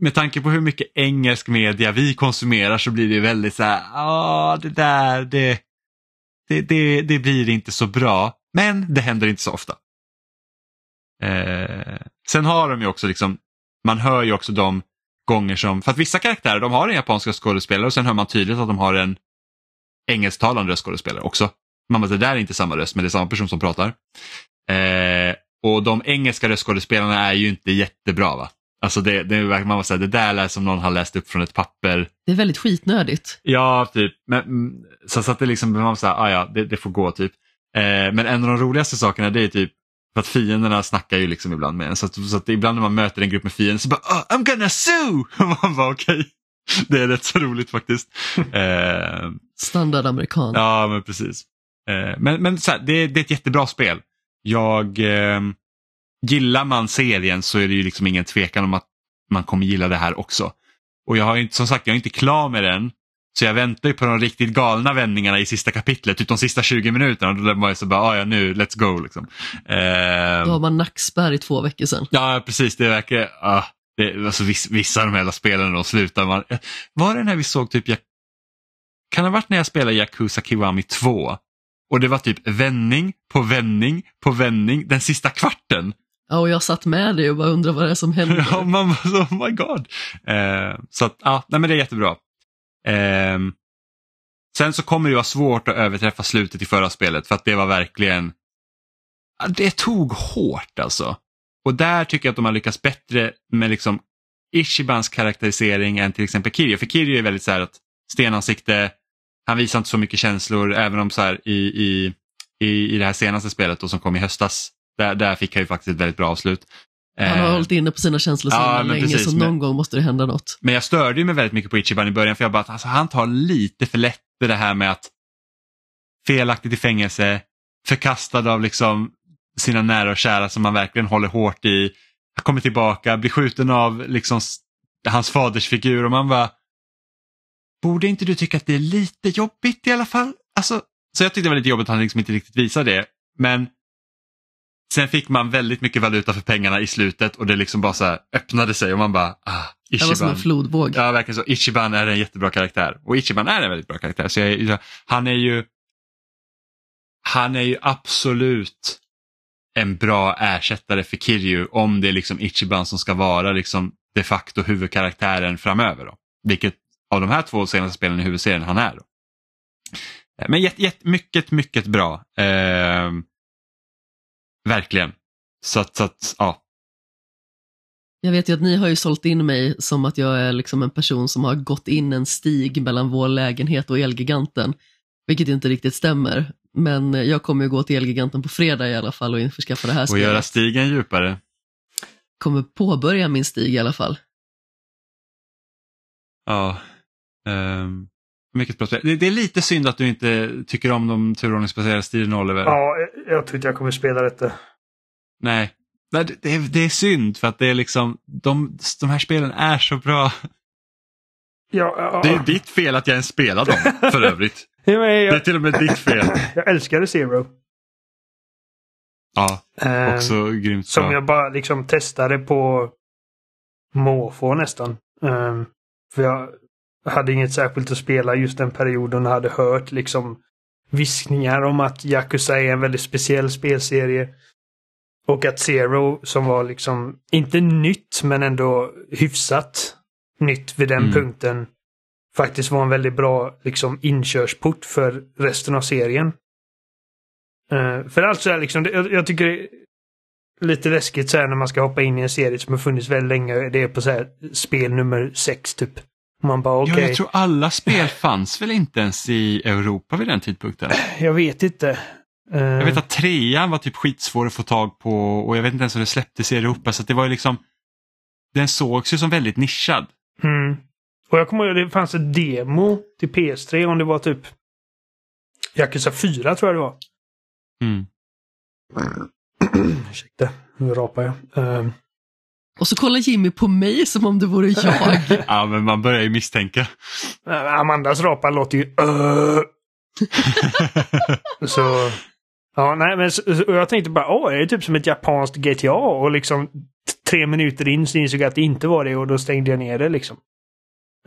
med tanke på hur mycket engelsk media vi konsumerar så blir det väldigt så här, ja det där, det, det, det, det, blir inte så bra. Men det händer inte så ofta. Eh, sen har de ju också liksom, man hör ju också de gånger som, för att vissa karaktärer de har en japansk skådespelare och sen hör man tydligt att de har en engelsktalande röstskådespelare också. Man bara, det där är inte samma röst men det är samma person som pratar. Eh, och de engelska röstskådespelarna är ju inte jättebra va. Alltså det, det, man måste säga, det där lät som någon har läst upp från ett papper. Det är väldigt skitnödigt. Ja, typ. Men, mm, så, så att det liksom, man säga, ah, ja, det, det får gå typ. Eh, men en av de roligaste sakerna det är typ för att fienderna snackar ju liksom ibland med en. Så att, så att ibland när man möter en grupp med fiender så bara oh, I'm gonna sue! man bara okej. Okay. Det är rätt så roligt faktiskt. Eh, Standard amerikan. Ja, men precis. Eh, men men så här, det, det, är ett jättebra spel. Jag, eh, gillar man serien så är det ju liksom ingen tvekan om att man kommer gilla det här också. Och jag har inte, som sagt, jag är inte klar med den. Så jag väntar ju på de riktigt galna vändningarna i sista kapitlet, typ de sista 20 minuterna. Då var jag så bara, ah, ja nu, let's go. Liksom. Eh, Då har man nackspärr i två veckor sedan. ja, precis. Det verkar, ah, det, alltså, viss, vissa av de här spelen då slutar man. Var det när vi såg typ, kan det ha varit när jag spelade Yakuza Kiwami 2? Och det var typ vändning på vändning på vändning den sista kvarten. Ja, och jag satt med dig och bara undrade vad det är som händer. Ja, man var så, oh my god. Eh, så att, ja, nej, men det är jättebra. Eh, sen så kommer det vara svårt att överträffa slutet i förra spelet för att det var verkligen, det tog hårt alltså. Och där tycker jag att de har lyckats bättre med liksom Ishibans karaktärisering än till exempel Kirio. För Kirio är väldigt så här att stenansikte, han visar inte så mycket känslor även om så här i, i, i, i det här senaste spelet då, som kom i höstas, där, där fick han ju faktiskt ett väldigt bra avslut. Han har Eh, hållit inne på sina känslor så Ja, men länge precis, så men- någon gång måste det hända något. Men jag störde ju mig väldigt mycket på Ichiban i början för jag bara att alltså, han tar lite för lätt i det här med att felaktigt i fängelse, förkastad av liksom sina nära och kära som man verkligen håller hårt i. Han kommer tillbaka, blir skjuten av liksom hans faders figur och man bara Borde inte du tycka att det är lite jobbigt i alla fall? Alltså, så jag tyckte det var lite jobbigt att han liksom inte riktigt visade det. Men sen fick man väldigt mycket valuta för pengarna i slutet och det liksom bara så öppnade sig och man bara ah, Det var som en Ichiban. flodvåg. Ja, verkligen så. Ichiban är en jättebra karaktär. Och Ichiban är en väldigt bra karaktär. Så jag, jag- han är ju han är ju absolut en bra ersättare för Kiryu om det är liksom Ichiban som ska vara liksom de facto huvudkaraktären framöver. Då. Vilket av de här två senaste spelen i huvudserien han är. Då. Men jätt, jätt, mycket, mycket bra. Eh, verkligen. Så att, så att ja. Jag vet ju att ni har ju sålt in mig som att jag är liksom en person som har gått in en stig mellan vår lägenhet och Elgiganten, vilket inte riktigt stämmer. Men jag kommer ju gå till Elgiganten på fredag i alla fall och införskaffa det här Och spelet. göra stigen djupare. Kommer påbörja min stig i alla fall. Ja. ehm, mycket bra spel. Det, är lite synd att du inte tycker om de turordningsbaserade stilen Oliver. Ja, jag tror inte jag kommer spela detta. Nej. Nej, det, är, det är synd för att det är liksom, de, de här spelen är så bra. Ja, ja, Det är ditt fel att jag ens spelar dem för övrigt. Ja, men Det är jag, till och med ditt fel. jag älskade Zero. Ja, Ehm, också grymt Som bra. jag bara liksom testade på måfå nästan. Ehm, för jag hade inget särskilt att spela just den perioden och hade hört liksom viskningar om att Yakuza är en väldigt speciell spelserie. Och att Zero som var liksom, inte nytt men ändå hyfsat nytt vid den Mm. punkten, faktiskt var en väldigt bra liksom inkörsport för resten av serien. Eh, för alltså är liksom, det- jag, jag tycker det är lite läskigt så här när man ska hoppa in i en serie som har funnits väldigt länge. Det är på så här spel nummer sex typ. Man bara okej, Ja, jag, jag tror alla spel fanns väl inte ens i Europa vid den tidpunkten. vet inte. Eh, Jag vet att trean var typ skitsvår att få tag på och jag vet inte ens om det släpptes i Europa så det var ju liksom Den sågs ju som väldigt nischad. Mm. Och jag kommer ihåg att det fanns ett demo till PS3 om det var typ Yakuza 4 tror jag det var. Mm. Ursäkta, nu rapar jag. Ehm, Och så kollar Jimmy på mig som om det vore jag. Ja, men man börjar ju misstänka. Amandas rapar låter ju "Öh". Så... Ja, nej men så, jag tänkte bara, åh, är det typ som ett japanskt GTA? Och liksom tre minuter in så insåg jag att det inte var det och då stängde jag ner det liksom.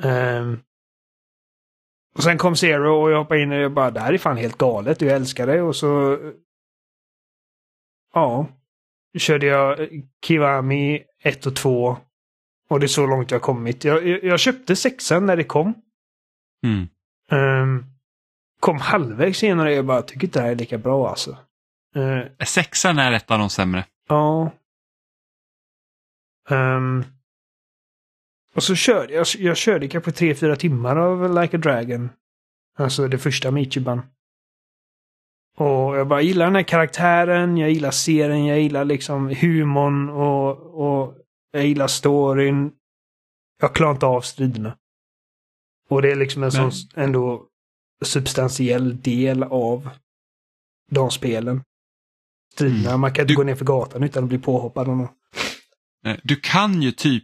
Ehm. och sen kom Zero och jag hoppade in och jag bara, det här är fan helt galet jag älskar det och så... Ja. Körde jag Kiwami 1 och 2. Och det är så långt jag kommit. Jag, jag, jag köpte sexan när det kom. Mm. Ehm, kom halvvägs senare och jag bara tycker inte det här är lika bra alltså. Uh, Sexan är ett av de sämre. ja. Ehm, och så körde jag, jag körde kanske tre fyra timmar av Like a Dragon. Alltså det första Michiban. Och jag bara gillar den här karaktären, jag gillar serien, jag gillar liksom humorn och, och jag gillar storyn. Jag klarar inte av striderna. Och det är liksom en Men- sån ändå substantiell del av de spelen. Striderna, Mm. man kan inte Du- gå ner för gatan utan att bli påhoppad av någon. Du kan ju typ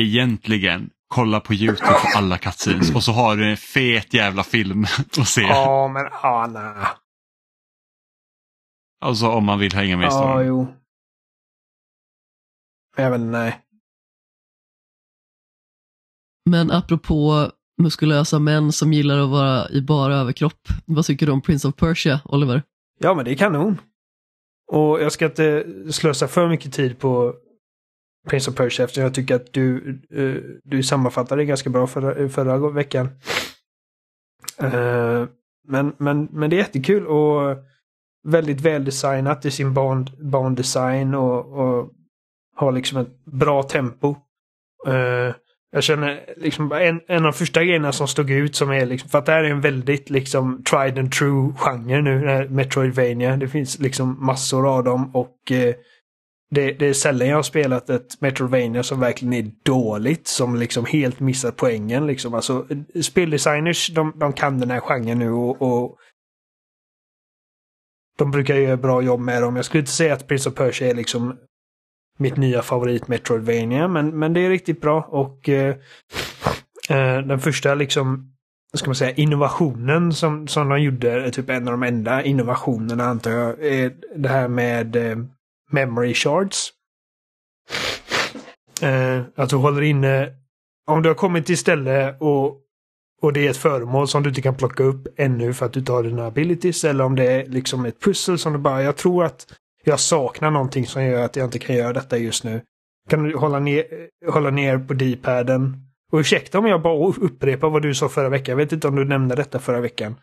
egentligen kolla på YouTube på alla cutscenes och så har du en fet jävla film att se. Ja, men ja, nej. Alltså om man vill hänga med i Ja, storyn. jo. Jag vet nej. Men apropå muskulösa män som gillar att vara i bara överkropp. Vad tycker du om Prince of Persia, Oliver? Ja, men det är kanon. Och jag ska inte slösa för mycket tid på Prince of Persia eftersom jag tycker att du, eh, du sammanfattade det ganska bra förra, förra veckan. Eh, men, men, men det är jättekul och väldigt väldesignat i sin bandesign och, och har liksom ett bra tempo. Uh, jag känner liksom en, en av de första grejerna som stod ut som är liksom, för att det här är en väldigt liksom tried and true genre nu, det Metroidvania. Det finns liksom massor av dem och eh, det, det är sällan jag har spelat ett Metroidvania som verkligen är dåligt, som liksom helt missar poängen liksom. Alltså speldesigners, de, de kan den här genren nu och, och de brukar göra bra jobb med dem. Jag skulle inte säga att Prince of Persia är liksom mitt nya favorit Metroidvania, men, men det är riktigt bra och eh, eh, den första liksom, vad ska man säga, innovationen som, som de gjorde, är typ en av de enda innovationerna antar jag, är det här med eh, memory shards. Eh, att du håller inne, om du har kommit till ställe och, och det är ett föremål som du inte kan plocka upp ännu för att du inte har dina abilities, eller om det är liksom ett pussel som du bara, jag tror att jag saknar någonting som gör att jag inte kan göra detta just nu. Kan du hålla ner, hålla ner på D-paden? Och ursäkta om jag bara upprepar vad du sa förra veckan. Jag vet inte om du nämnde detta förra veckan.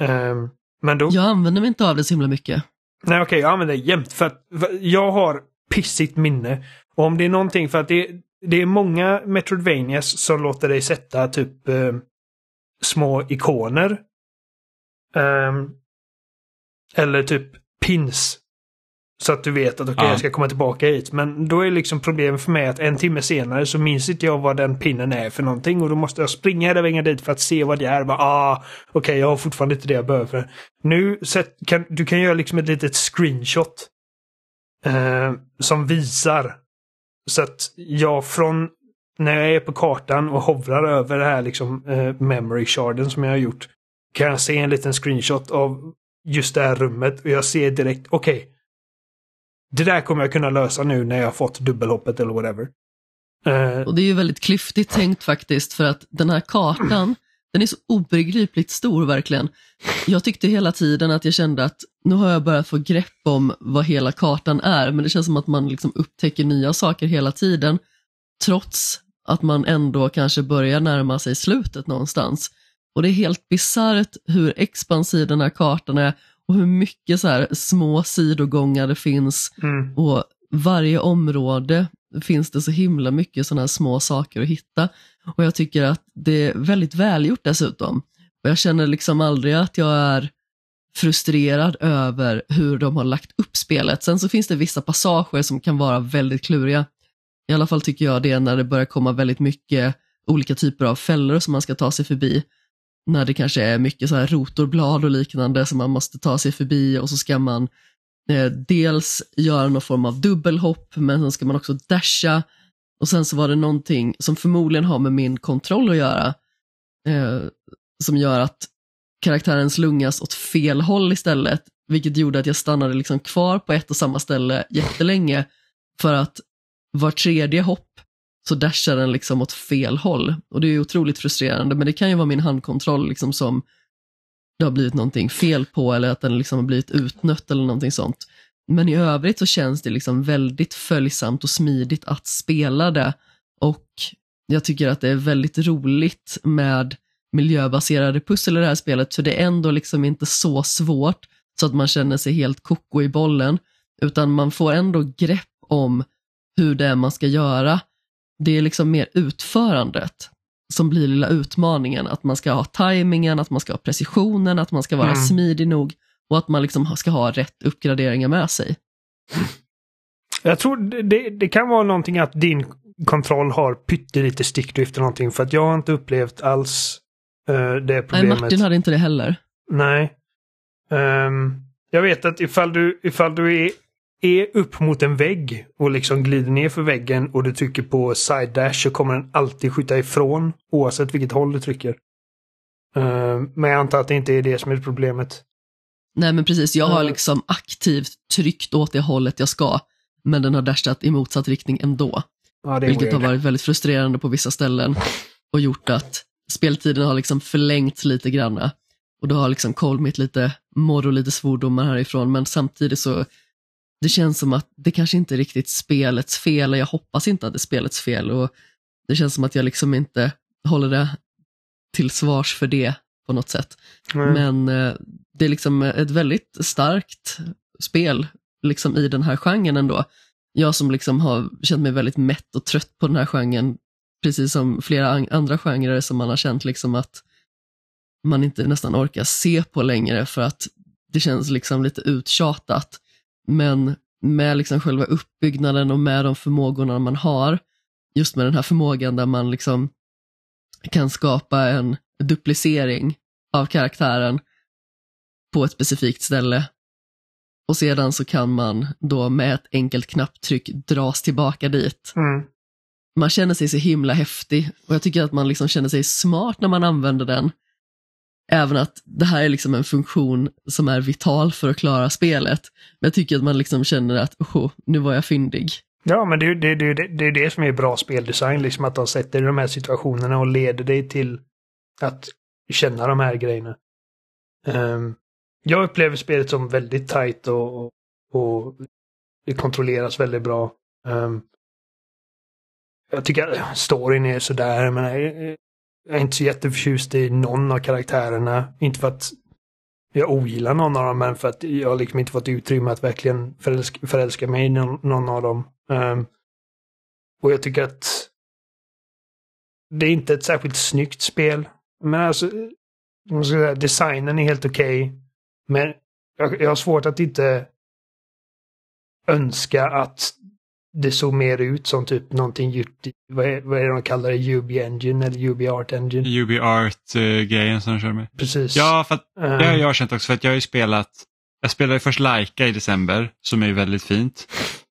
Ehm, men då... Jag använder mig inte av det så himla mycket. Nej okej, jag använder det jämt för att jag har pissigt minne. Och om det är någonting för att det, det är många Metroidvanias som låter dig sätta typ eh, små ikoner. Ehm, eller typ pins. Så att du vet att okej, Ja. jag ska komma tillbaka hit. Men då är liksom problemet för mig att en timme senare så minns inte jag vad den pinnen är för någonting. Och då måste jag springa hela vägen dit för att se vad det är. Bara, ah, okej, jag har fortfarande inte det jag behöver. Nu kan, du kan göra liksom ett litet screenshot. Eh, som visar. Så att jag från när jag är på kartan och hovrar över det här liksom eh, memory sharden som jag har gjort. Kan jag se en liten screenshot av just det här rummet och jag ser direkt, okej. det där kommer jag kunna lösa nu när jag har fått dubbelhoppet eller whatever. Eh, Och det är ju väldigt klyftigt tänkt faktiskt för att den här kartan, den är så obegripligt stor verkligen. Jag tyckte hela tiden att jag kände att nu har jag börjat få grepp om vad hela kartan är, men det känns som att man liksom upptäcker nya saker hela tiden, trots att man ändå kanske börjar närma sig slutet någonstans. Och det är helt bisarrt hur expansiv den här kartan är och hur mycket så här små sidogångar det finns mm, och varje område finns det så himla mycket sådana här små saker att hitta. Och jag tycker att det är väldigt välgjort dessutom. Och jag känner liksom aldrig att jag är frustrerad över hur de har lagt upp spelet. Sen så finns det vissa passager som kan vara väldigt kluriga. I alla fall tycker jag det när det börjar komma väldigt mycket olika typer av fällor som man ska ta sig förbi. När det kanske är mycket så här rotorblad och liknande som man måste ta sig förbi och så ska man eh, dels göra någon form av dubbelhopp men sen ska man också dasha. Och sen så var det någonting som förmodligen har med min kontroll att göra eh, som gör att karaktären slungas åt fel håll istället vilket gjorde att jag stannade liksom kvar på ett och samma ställe jättelänge för att var tredje hopp så dashar den liksom åt fel håll. Och det är otroligt frustrerande men det kan ju vara min handkontroll liksom som det har blivit någonting fel på eller att den liksom har blivit utnött eller någonting sånt. Men i övrigt så känns det liksom väldigt följsamt och smidigt att spela det och jag tycker att det är väldigt roligt med miljöbaserade pussel i det här spelet för det är ändå liksom inte så svårt så att man känner sig helt koko i bollen utan man får ändå grepp om hur det är man ska göra. Det är liksom mer utförandet som blir lilla utmaningen, att man ska ha tajmingen, att man ska ha precisionen, att man ska vara Mm. smidig nog och att man liksom ska ha rätt uppgraderingar med sig. Jag tror det, det, kan vara någonting att din kontroll har pyttelite stickdrift eller någonting för att jag har inte upplevt alls eh, det Nej, problemet. Martin hade inte det heller. Nej. Ehm, jag vet att ifall du, ifall du är är upp mot en vägg och liksom glider ner för väggen och du trycker på side dash så kommer den alltid skjuta ifrån oavsett vilket håll du trycker. Eh, men jag antar att det inte är det som är problemet. Nej men precis, jag har Mm. liksom aktivt tryckt åt det hållet jag ska, men den har dashat i motsatt riktning ändå. Ja, Vilket har weird. varit väldigt frustrerande på vissa ställen och gjort att speltiden har liksom förlängts lite granna. Och då har liksom Colmit lite morr och lite svordomar härifrån, men samtidigt så det känns som att det kanske inte är riktigt spelets fel, och jag hoppas inte att det är spelets fel. Och det känns som att jag liksom inte håller det till svars för det på något sätt. Mm. Men eh, det är liksom ett väldigt starkt spel liksom i den här genren ändå. Jag som liksom har känt mig väldigt mätt och trött på den här genren, precis som flera an- andra genrer som man har känt liksom att man inte nästan orkar se på längre för att det känns liksom lite uttjatat. Men med liksom själva uppbyggnaden och med de förmågorna man har, just med den här förmågan där man liksom kan skapa en duplicering av karaktären på ett specifikt ställe. Och sedan så kan man då med ett enkelt knapptryck dras tillbaka dit. Mm. Man känner sig så himla häftig och jag tycker att man liksom känner sig smart när man använder den. Även att det här är liksom en funktion som är vital för att klara spelet. Men jag tycker att man liksom känner att, oh, nu var jag fyndig. Ja, men det, är- det, det, det, det är det som är bra speldesign, liksom att de sätter i de här situationerna och leder dig till att känna de här grejerna. Um, jag upplever spelet som väldigt tight och, och, och det kontrolleras väldigt bra. Um, jag tycker att storyn är sådär, men eh, jag, är inte så jätteförtjust i någon av karaktärerna. Inte för att jag ogillar någon av dem, men för att jag har liksom inte fått utrymme att verkligen förälska, förälska mig i någon, någon av dem. Um, och jag tycker att det är inte ett särskilt snyggt spel. Men alltså, man ska säga, designen är helt okej. men jag, jag har svårt att inte önska att det såg mer ut som typ någonting gjort i, vad är, vad är det de kallar det, UB Engine eller UB Art Engine? UB Art-grejen som de kör med. Precis. Ja, för att Ehm, det har jag känt också för att jag har ju spelat jag spelade ju först Laika i december som är ju väldigt fint.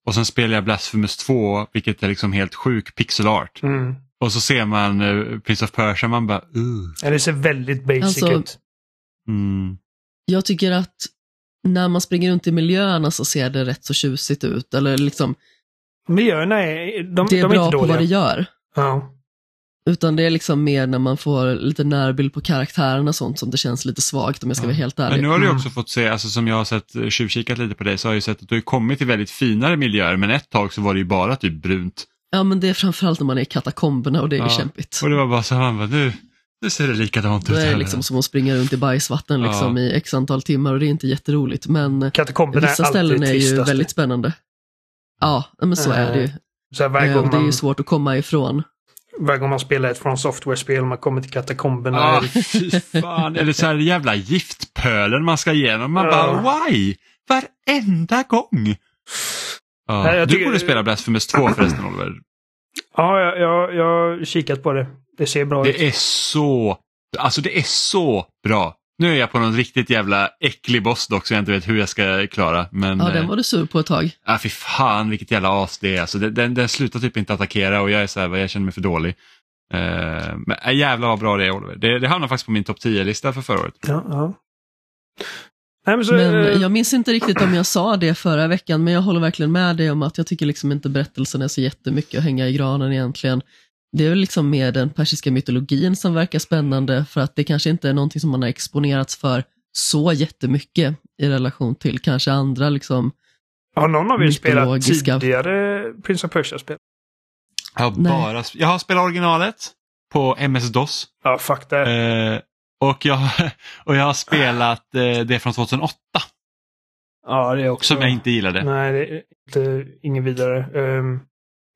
Och sen spelade jag Blasphemous 2 vilket är liksom helt sjuk pixel art. mm. Och så ser man uh, Prince of Persia man bara uh. Ja, Det ser väldigt basic Alltså, ut. Mm. Jag tycker att när man springer runt i miljöerna så ser det rätt så tjusigt ut. Eller liksom, Miljöerna är, de, det är de är bra inte på vad dåliga. det gör. Ja. Utan det är liksom mer när man får lite närbild på karaktärerna och sånt som det känns lite svagt om jag ska Ja. vara helt ärlig. Men nu har du Mm. också fått se, alltså som jag har sett eh, tjuvkikat lite på dig, så har jag ju sett att du har kommit till väldigt finare miljöer men ett tag så var det ju bara typ brunt. Ja men det är framförallt när man är i katakomberna och det är Ja. ju kämpigt. Och det var bara så man bara, nu, nu ser det likadant ut. är det här. liksom som att springa runt i bajsvatten liksom i x antal timmar och det är inte jätteroligt. Men Katakomberna vissa är ställen är ju tristaste. väldigt spännande. Ja, men så är det ju. Så här, varje, Eh, gång och det är man, ju svårt att komma ifrån. varje gång man spelar ett från software-spel och man kommer till katakomberna. Ah, det- fan. Eller så här jävla giftpölen man ska igenom. Man Ja. bara, why? Varenda gång. Ja, Nej, du tycker- borde spela Blasphemous 2 förresten Oliver. Ja, jag, jag, jag har kikat på det. Det ser bra ut. Det är så, alltså det är så bra. Nu är jag på någon riktigt jävla äcklig boss dock så jag inte vet hur jag ska klara. Men Ja, den eh, var du sur på ett tag. ah, fy fan vilket jävla as det är. Alltså, den, den, den slutar typ inte attackera och jag är så här, jag känner mig för dålig. Eh, men äh, jävlar vad bra det är Oliver. Det, det hamnar faktiskt på min topp 10-lista för förra året. Ja, ja. Nej, men så, Men jag minns inte riktigt om jag sa det förra veckan, men jag håller verkligen med dig om att jag tycker liksom inte berättelsen är så jättemycket att hänga i granen egentligen. Det är väl liksom mer den persiska mytologin som verkar spännande, för att det kanske inte är någonting som man har exponerats för så jättemycket i relation till kanske andra liksom. har någon av er spelat tidigare Prince of Persia-spel? Jag har, Nej. bara, jag har spelat originalet på MS-DOS. Ja, fuck det. Eh, och, jag, och jag har spelat eh, det från 2008 ja, det är också... som jag inte gillade. Nej, det är inte, inget vidare. Ehm,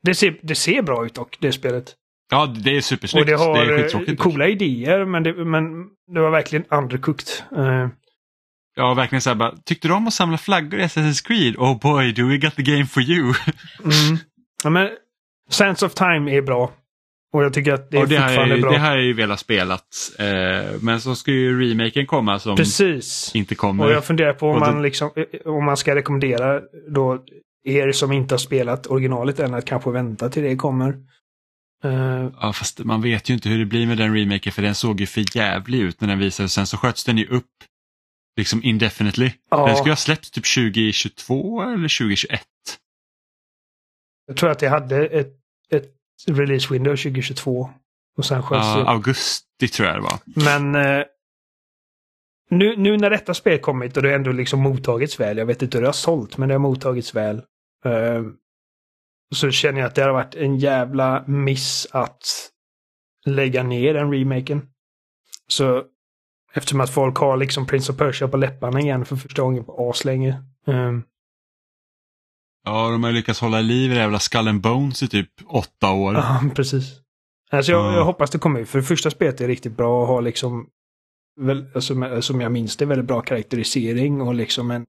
det, ser, det ser bra ut dock, det spelet. Ja, det är supersnyggt. Och det har är eh, skittråkigt. coola idéer, men det, men det var verkligen undercooked. Uh, Ja, verkligen så här bara, tyckte du om att samla flaggor i Assassin's Creed? Oh boy, do we got the game for you. mm. ja, men Sense of Time är bra. Och jag tycker att det är det fortfarande ju- bra. det har jag ju velat spelat. Eh, men så ska ju remaken komma som Precis. inte kommer. Och jag funderar på om då- man, liksom, eh, om man ska rekommendera då er som inte har spelat originalet än att kanske vänta till det kommer. Uh, ja, fast man vet ju inte hur det blir med den remaken för den såg ju för jävlig ut när den visades. Sen så sköts den ju upp liksom indefinitely. Ja. Den skulle ha släppts typ 2022 eller 2021. Jag tror att jag hade ett, ett release window 2022. Och sen sköts ja, augusti tror jag det var. Men uh, nu, nu när detta spel kommit och det ändå liksom mottagits väl, jag vet inte hur det har sålt, men det har mottagits väl. Uh, så känner jag att det har varit en jävla miss att lägga ner den remaken. Så eftersom att folk har liksom Prince of Persia på läpparna igen för första gången på aslänge. Um, ja, de har lyckats hålla liv i det jävla Skull and Bones i typ åtta år. Ja, precis. Alltså jag, jag hoppas det kommer ut, för det första spelet är riktigt bra och har liksom väl, alltså, som jag minns det, väldigt bra karaktärisering och liksom en,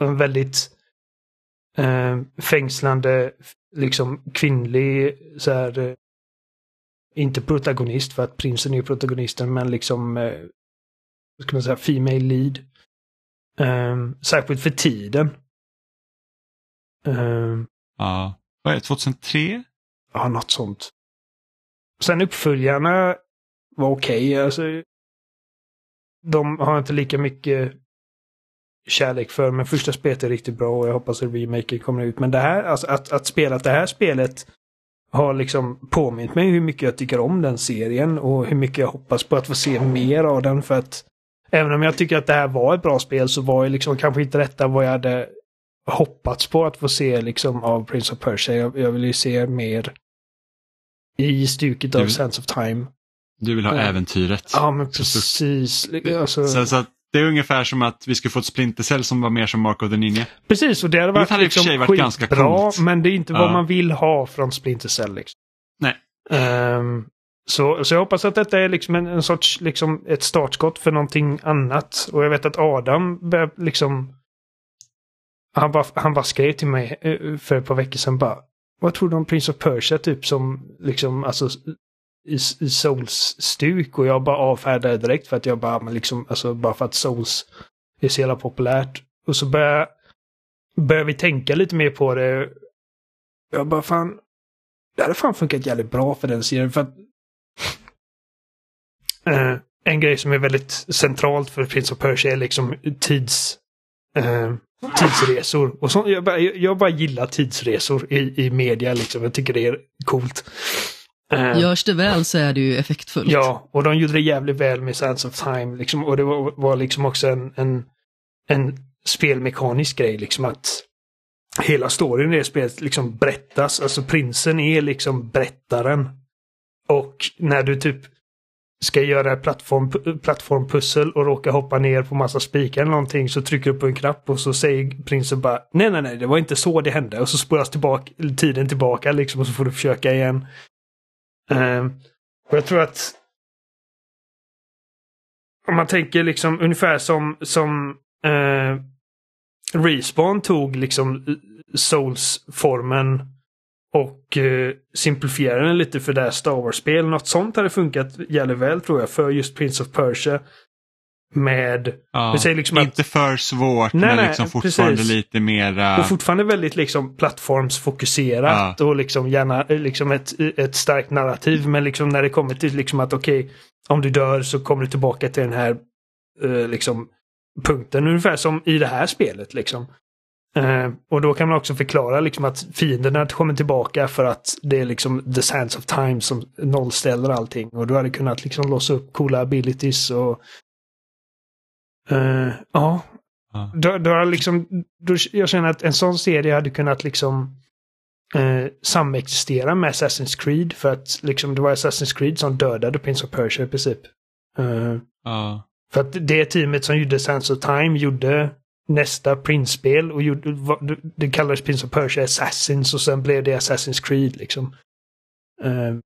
en väldigt eh, fängslande, liksom kvinnlig, så här, eh, inte protagonist för att prinsen är protagonisten, men liksom, eh, ska man säga, Female lead. Eh, särskilt för tiden. Eh, ja, vad är det, 2003? Ja, något sånt. Sen uppföljarna var okej. Okay. Alltså, de har inte lika mycket kärlek för, men första spelet är riktigt bra och jag hoppas att remaken kommer ut. Men det här, alltså att, att spela det här spelet har liksom påmint mig hur mycket jag tycker om den serien och hur mycket jag hoppas på att få se mer av den för att även om jag tycker att det här var ett bra spel så var ju liksom kanske inte detta vad jag hade hoppats på att få se liksom av Prince of Persia. Jag, jag vill ju se mer i stuket av Sense of Time. Du vill ha äventyret. Ja, men precis. Alltså... Så, så det är ungefär som att vi skulle få ett Splinter Cell som var mer som Mark of the Ninja. Precis, och det hade varit, det hade liksom varit skitbra, ganska coolt. men det är inte ja. vad man vill ha från Splinter Cell. Liksom. Nej. Um, så, så jag hoppas att detta är liksom en, en, sorts, liksom ett startskott för någonting annat. Och jag vet att Adam börjar liksom... Han bara, han bara skrev till mig eh, för ett par veckor sedan bara vad tror du om Prince of Persia typ som liksom alltså Souls-stuk och jag bara avfärdade det direkt för att jag bara, men liksom, alltså bara för att Souls är så jävla populärt. Och så börjar, börjar vi tänka lite mer på det. Jag bara fan, det hade fan funkat jävligt bra för den serien för att äh, en grej som är väldigt centralt för Prince of Persia är liksom tids Äh, tidsresor. Och så, jag, bara, jag bara gillar tidsresor i, i media liksom. Jag tycker det är coolt. Uh, Görs det väl så är det ju effektfullt. Ja, och de gjorde det jävligt väl med Sands of Time. Liksom, och det var, var liksom också en, en, en spelmekanisk grej. Liksom att hela storyn i det spelet liksom berättas. Alltså prinsen är liksom berättaren. Och när du typ ska göra plattform, plattformpussel och råkar hoppa ner på massa spikar eller någonting så trycker du på en knapp och så säger prinsen bara nej nej nej det var inte så det hände och så spolas tillbaka, tiden tillbaka liksom och så får du försöka igen. Eh, och jag tror att om man tänker liksom ungefär som, som eh, Respawn tog liksom Souls-formen och eh, simplifierade den lite för det här Star Wars-spel. Något sånt hade funkat jävligt väl tror jag för just Prince of Persia med... Ja, liksom inte att, för svårt nej, men nej, liksom fortfarande precis. lite mera... Och fortfarande väldigt liksom plattformsfokuserat ja. och liksom gärna liksom ett, ett starkt narrativ. Men liksom när det kommer till liksom att okej, okay, om du dör så kommer du tillbaka till den här uh, liksom punkten. Ungefär som i det här spelet liksom. Uh, och då kan man också förklara liksom att fienderna kommer tillbaka för att det är liksom the sands of time som nollställer allting. Och du hade kunnat liksom låsa upp coola abilities och Uh, ja. ja. Då, då, liksom, då, jag känner att en sån serie hade kunnat liksom uh, samexistera med Assassin's Creed. För att liksom, det var Assassin's Creed som dödade Prince of Persia i princip. Uh, ja. För att det teamet som gjorde Sands of Time gjorde nästa Prince-spel och gjorde, det kallades Prince of Persia Assassins och sen blev det Assassin's Creed liksom. Uh,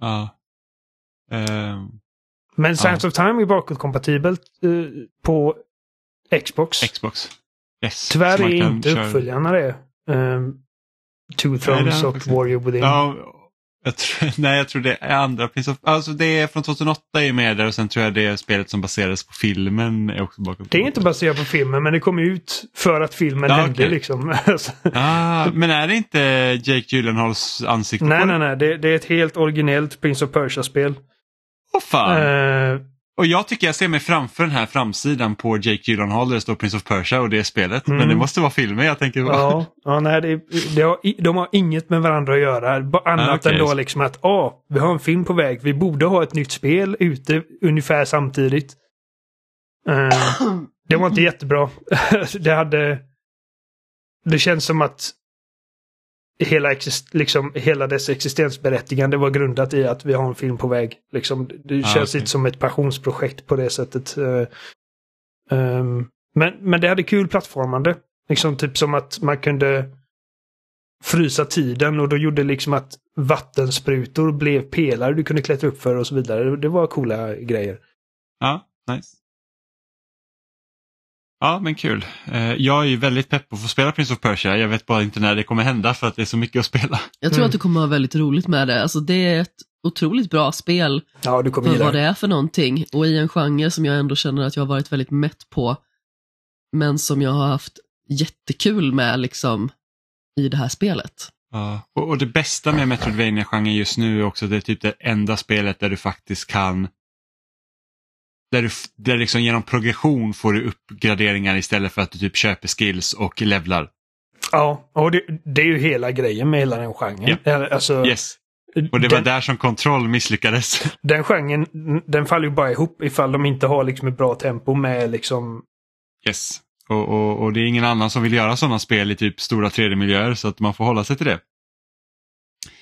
ja. Um, men Sands ja. of Time är bakåtkompatibelt uh, på Xbox. Xbox. Yes. Tyvärr är inte köra... uppföljarna det. Um, Two Thrones och Warrior Within. Ja, Jag tror, nej, jag tror det är andra. Alltså det är från 2008 är med där och sen tror jag det är spelet som baserades på filmen är också bakom. Det är inte baserat på filmen men det kom ut för att filmen Ja, hände okej. liksom. Ah, men är det inte Jake Gyllenhaals ansikte nej, nej, nej. Det, det är ett helt originellt Prince of Persia-spel. Åh fan! Eh, Och jag tycker jag ser mig framför den här framsidan på Jake Gyllenhaal där det står Prince of Persia och det spelet. Men Mm. det måste vara filmen jag tänker på. ja, ja, nej, det, det har, de har inget med varandra att göra. Annat Ah, okej. än då liksom att ah, vi har en film på väg. Vi borde ha ett nytt spel ute ungefär samtidigt. Eh, det var inte jättebra. det hade... Det känns som att hela, liksom, hela dess existensberättigande var grundat i att vi har en film på väg. Liksom, det Ah, känns okej. inte som ett passionsprojekt på det sättet. Eh, ehm, men, men det hade kul plattformande. Liksom typ som att man kunde frysa tiden och då gjorde liksom att vattensprutor blev pelare du kunde klättra upp för och så vidare. Det var coola grejer. Ja, nice. Ja, men kul. Eh, Jag är ju väldigt pepp på att få spela Prince of Persia. Jag vet bara inte när det kommer hända för att det är så mycket att spela. Jag tror Mm. att du kommer ha väldigt roligt med det. Alltså, det är ett otroligt bra spel Ja, du kommer för vad det. det är för någonting och i en genre som jag ändå känner att jag har varit väldigt mätt på. Men som jag har haft jättekul med liksom i det här spelet. Ja. Och, och det bästa med Metroidvania-genren just nu är också att det är typ det enda spelet där du faktiskt kan där du, där liksom genom progression får du uppgraderingar istället för att du typ köper skills och levlar. Ja, och det, det är ju hela grejen med hela den genren. Eh, Alltså, Yes. Och det var den, där som kontroll misslyckades. den genren, den faller ju bara ihop ifall de inte har liksom ett bra tempo med liksom... Yes. Och, och, och det är ingen annan som vill göra sådana spel i typ stora 3D-miljöer så att man får hålla sig till det.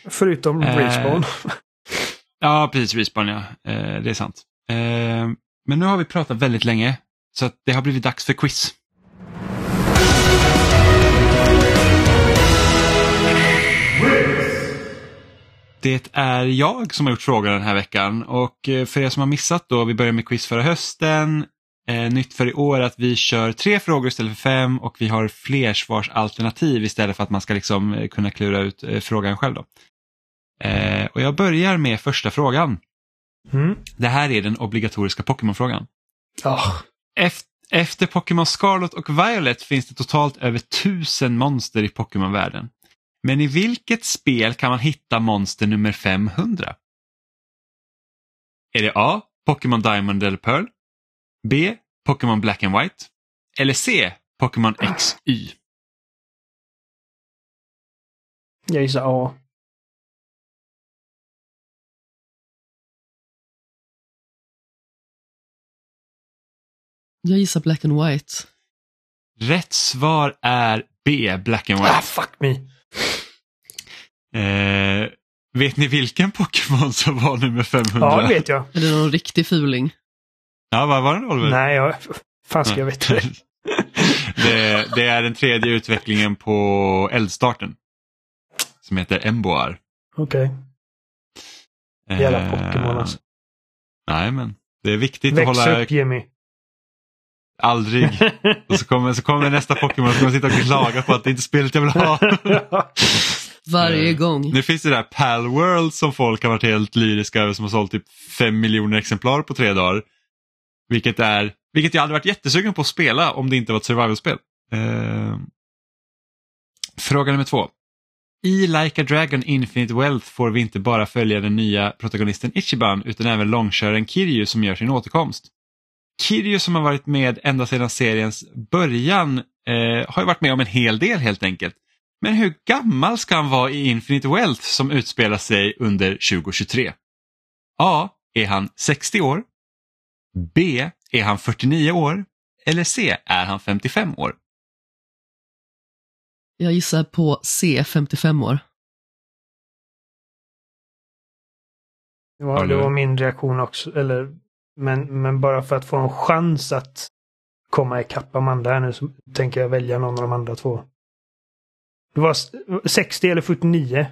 Förutom Eh, Respawn. Ja, precis. Respawn, ja. Eh, det är sant. Eh, men nu har vi pratat väldigt länge så att det har blivit dags för quiz. Det är jag som har gjort frågan den här veckan och eh, för er som har missat då, vi började med quiz förra hösten. Eh, nytt för i år är att vi kör tre frågor istället för fem och vi har flersvarsalternativ istället för att man ska liksom eh, kunna klura ut eh, frågan själv. Då. Eh, och jag börjar med första frågan. Mm. Det här är den obligatoriska Pokémon-frågan. Ja. Efter, efter Pokémon Scarlet och Violet finns det totalt över tusen monster i Pokémon-världen. Men i vilket spel kan man hitta monster nummer 500? Är det A. Pokémon Diamond eller Pearl? B. Pokémon Black and White? Eller C. Pokémon XY? Jag gissar A. Jag gissar Black and White. Rätt svar är B. Black and White. Ah, fuck me. Eh, vet ni vilken Pokémon som var nummer 500? Ja, det vet jag. Är det någon riktig fuling? Ja, vad var det Oliver? Nej, jag... Fan ska jag veta det? det, det är den tredje utvecklingen på eldstarten. Som heter Emboar. Okej. Jävla Eh, Pokémon alltså. Nej, men det är viktigt att Väx hålla upp Jimmy. Aldrig. Och så kommer, så kommer nästa Pokémon och kommer sitta och klaga på att det inte är spelet jag vill ha. Varje Eh, gång. Nu finns det där Pal World som folk har varit helt lyriska över som har sålt typ 5 miljoner exemplar på tre dagar. Vilket är, vilket jag hade varit jättesugen på att spela om det inte var ett survival-spel. Eh, fråga nummer två. I Like a Dragon Infinite Wealth får vi inte bara följa den nya protagonisten Ichiban utan även långköraren Kiryu som gör sin återkomst. Kiryu som har varit med ända sedan seriens början eh, har ju varit med om en hel del helt enkelt. Men hur gammal ska han vara i Infinite Wealth som utspelar sig under 2023? A. Är han 60 år? B. Är han 49 år? Eller C. Är han 55 år? Jag gissar på C, 55 år. Det var, det var min reaktion också. Eller, men, men bara för att få en chans att komma ikapp Amanda här nu så tänker jag välja någon av de andra två. Det var s- 60 eller 49.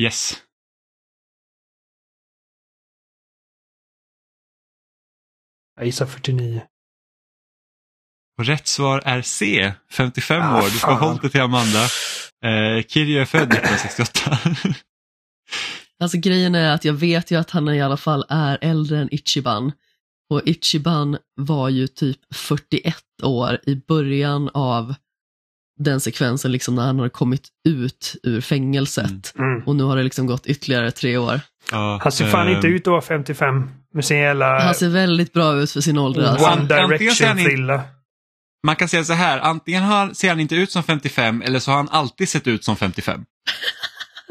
Yes. Jag gissar 49. Och rätt svar är C. 55 Ah, år. Du ska ha hållit det till Amanda. Eh, Kirju är född 1968. Alltså grejen är att jag vet ju att han i alla fall är äldre än Ichiban. Och Ichiban var ju typ 41 år i början av den sekvensen, liksom när han har kommit ut ur fängelset. Mm. Och nu har det liksom gått ytterligare tre år. Ja, Han ser fan ehm, inte ut att vara 55 med sin jävla Han ser väldigt bra ut för sin ålder. Alltså. One Direction-frilla. Man kan säga så här, antingen har, ser han inte ut som 55 eller så har han alltid sett ut som 55.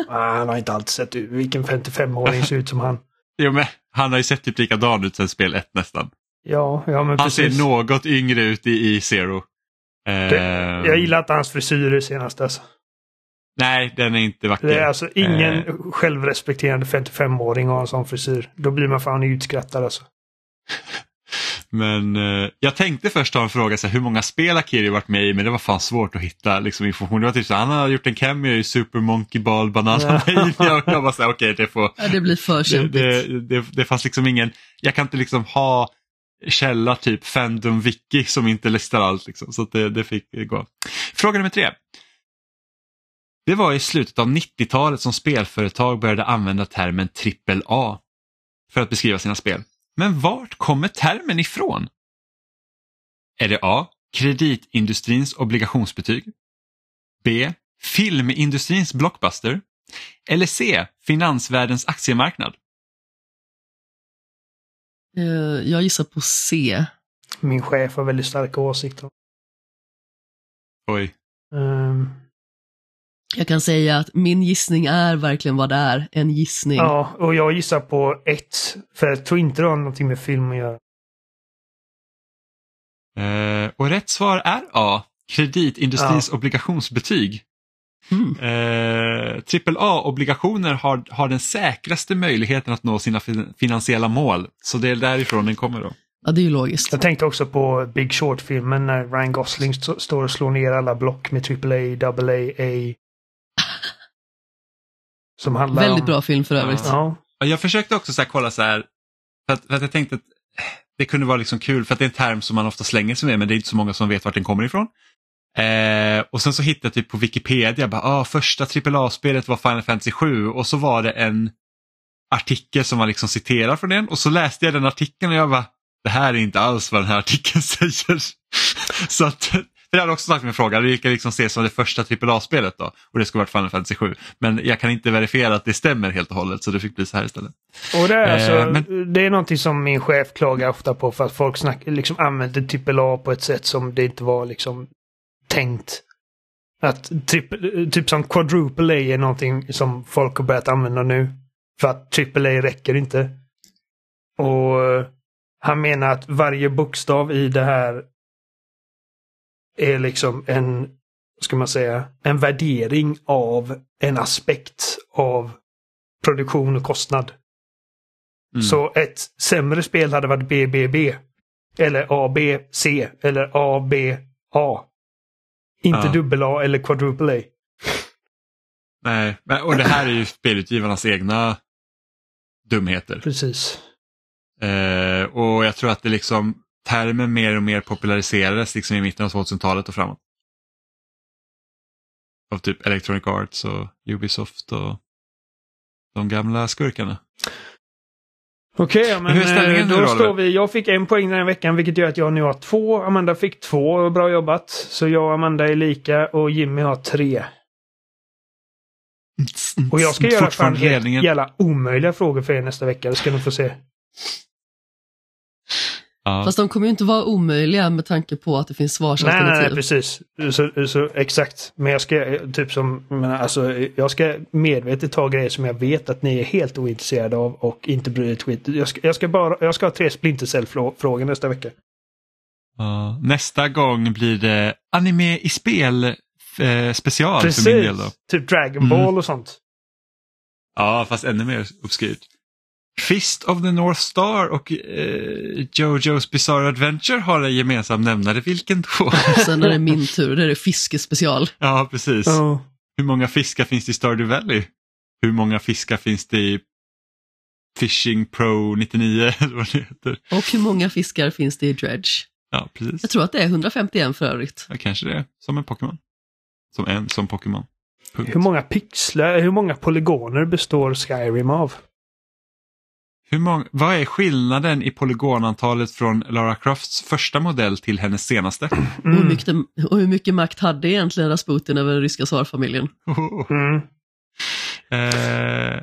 Ah, han har inte alltid sett ut. Vilken 55-åring ser ut som han? Jo, men han har ju sett typ likadan ut sen spel 1 nästan. Ja, ja men Han precis. ser något yngre ut i, i Zero. Det, Ehm, jag gillar inte hans frisyrer senast alltså. Nej, den är inte vacker. Det är alltså ingen Eh. självrespekterande 55-åring har en sån frisyr. Då blir man fan utskrattad alltså. Men eh, jag tänkte först ta en fråga, så här, hur många spel har Kiri varit med i? Men det var fan svårt att hitta liksom, information. Det var typ så, han har gjort en cameo i Super Monkey Ball Banana Mania. och jag bara så här, okej det får... Ja, det blir för Det, kämpigt. det, det, det fanns liksom ingen, jag kan inte liksom ha källa typ Fandom Wiki som inte listar allt. Liksom, så det, det fick gå. Fråga nummer tre. Det var i slutet av 90-talet som spelföretag började använda termen AAA för att beskriva sina spel. Men vart kommer termen ifrån? Är det A. Kreditindustrins obligationsbetyg? B. Filmindustrins blockbuster? Eller C. Finansvärldens aktiemarknad? Eh, Jag gissar på C. Min chef har väldigt starka åsikter. Oj. Ehm, Jag kan säga att min gissning är verkligen vad det är, en gissning. ja, och jag gissar på ett. För jag tror inte det har någonting med film att göra. Eh, och rätt svar är A. Kreditindustrins obligationsbetyg. Mm. Eh, AAA-obligationer har, har den säkraste möjligheten att nå sina fin- finansiella mål. Så det är därifrån den kommer då. Ja, det är ju logiskt. Jag tänkte också på Big Short-filmen när Ryan Gosling st- står och slår ner alla block med AAA, AA, A. Som handlar Väldigt om... bra film för övrigt. Ja. Ja, Jag försökte också så här kolla så här, för att, för att jag tänkte att det kunde vara liksom kul för att det är en term som man ofta slänger sig med men det är inte så många som vet vart den kommer ifrån. Eh, och sen så hittade jag typ på Wikipedia, bara, ah, första AAA-spelet var Final Fantasy 7 och så var det en artikel som var liksom citerad från den och så läste jag den artikeln och jag bara, det här är inte alls vad den här artikeln säger. så att, för jag hade också sagt min fråga, vilka liksom ses som det första AAA-spelet då? Och det skulle varit Final Fantasy 7. Men jag kan inte verifiera att det stämmer helt och hållet så det fick bli så här istället. Och det är, Eh, alltså, men- det är någonting som min chef klagar ofta på för att folk snack, liksom använder AAA på ett sätt som det inte var liksom tänkt. Att typ, typ som quadruple A är någonting som folk har börjat använda nu. För att AAA räcker inte. Och eh, han menar att varje bokstav i det här är liksom en, ska man säga, en värdering av en aspekt av produktion och kostnad. Mm. Så ett sämre spel hade varit BBB. Eller ABC eller ABA. Inte Ja. dubbel A eller quadruple A. Nej, men, och det här är ju spelutgivarnas egna dumheter. Precis. Eh, och jag tror att det liksom termen mer och mer populariserades liksom i mitten av 2000-talet och framåt. Av typ Electronic Arts och Ubisoft och de gamla skurkarna. Okej, ja, men eh, då då, står vi. Jag fick en poäng den här veckan vilket gör att jag nu har två. Amanda fick två. Bra jobbat. Så jag och Amanda är lika och Jimmy har tre. Och jag ska göra fan helt jävla omöjliga frågor för er nästa vecka. Det ska ni få se. Ja. Fast de kommer ju inte vara omöjliga med tanke på att det finns Nej, nej, svarsalternativ. nej, precis. Så, så, exakt. Men jag ska typ som, men alltså, jag ska medvetet ta grejer som jag vet att ni är helt ointresserade av och inte bryr er skit. Jag ska, jag ska bara, jag ska ha tre Splinter Cell-frågor nästa vecka. Ja. Nästa gång blir det anime i spel eh, special Precis. för min del. Då. Typ Dragon Mm. Ball och sånt. Ja, fast ännu mer obskyrt. Fist of the North Star och eh, Jojo's Bizarre Adventure har en gemensam nämnare. Vilken då? Sen är det min tur, det är det fiskespecial. ja, precis. Ja. Hur många fiskar finns det i Stardew Valley? Hur många fiskar finns det i Fishing Pro 99? eller vad det heter? Och hur många fiskar finns det i Dredge? Ja, precis. Jag tror att det är 151 för övrigt. Ja, kanske det. är. Som en Pokémon. Som en som Pokémon. Hur många pixlar, hur många polygoner består Skyrim av? Hur många, vad är skillnaden i polygonantalet från Lara Crofts första modell till hennes senaste? Och, hur mycket, och hur mycket makt hade egentligen Rasputin över den ryska tsarfamiljen? Mm. Eh,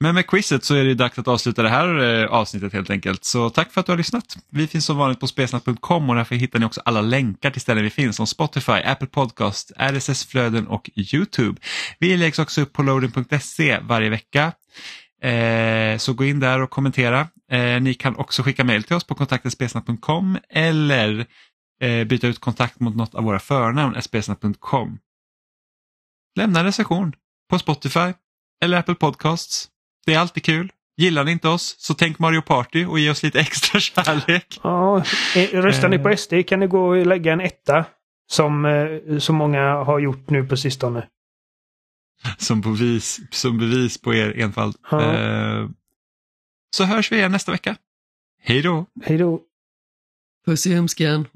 men med quizet så är det dags att avsluta det här eh, avsnittet helt enkelt. Så tack för att du har lyssnat. Vi finns som vanligt på spesnat.com och därför hittar ni också alla länkar till ställen vi finns som Spotify, Apple Podcast, RSS-flöden och YouTube. Vi läggs också upp på loading.se varje vecka. Eh, så gå in där och kommentera. Eh, ni kan också skicka mejl till oss på kontaktespesnat.com eller eh, byta ut kontakt mot något av våra förnamn, spesnat.com. Lämna en recension på Spotify eller Apple Podcasts. Det är alltid kul. Gillar ni inte oss så tänk Mario Party och ge oss lite extra kärlek. Ja, eh, röstar ni på SD kan ni gå och lägga en etta. Som eh, så många har gjort nu på sistone. Som bevis, som bevis på er enfald. Ja. Eh, så hörs vi igen nästa vecka. Hej då! Hej då! Puss i ömskan.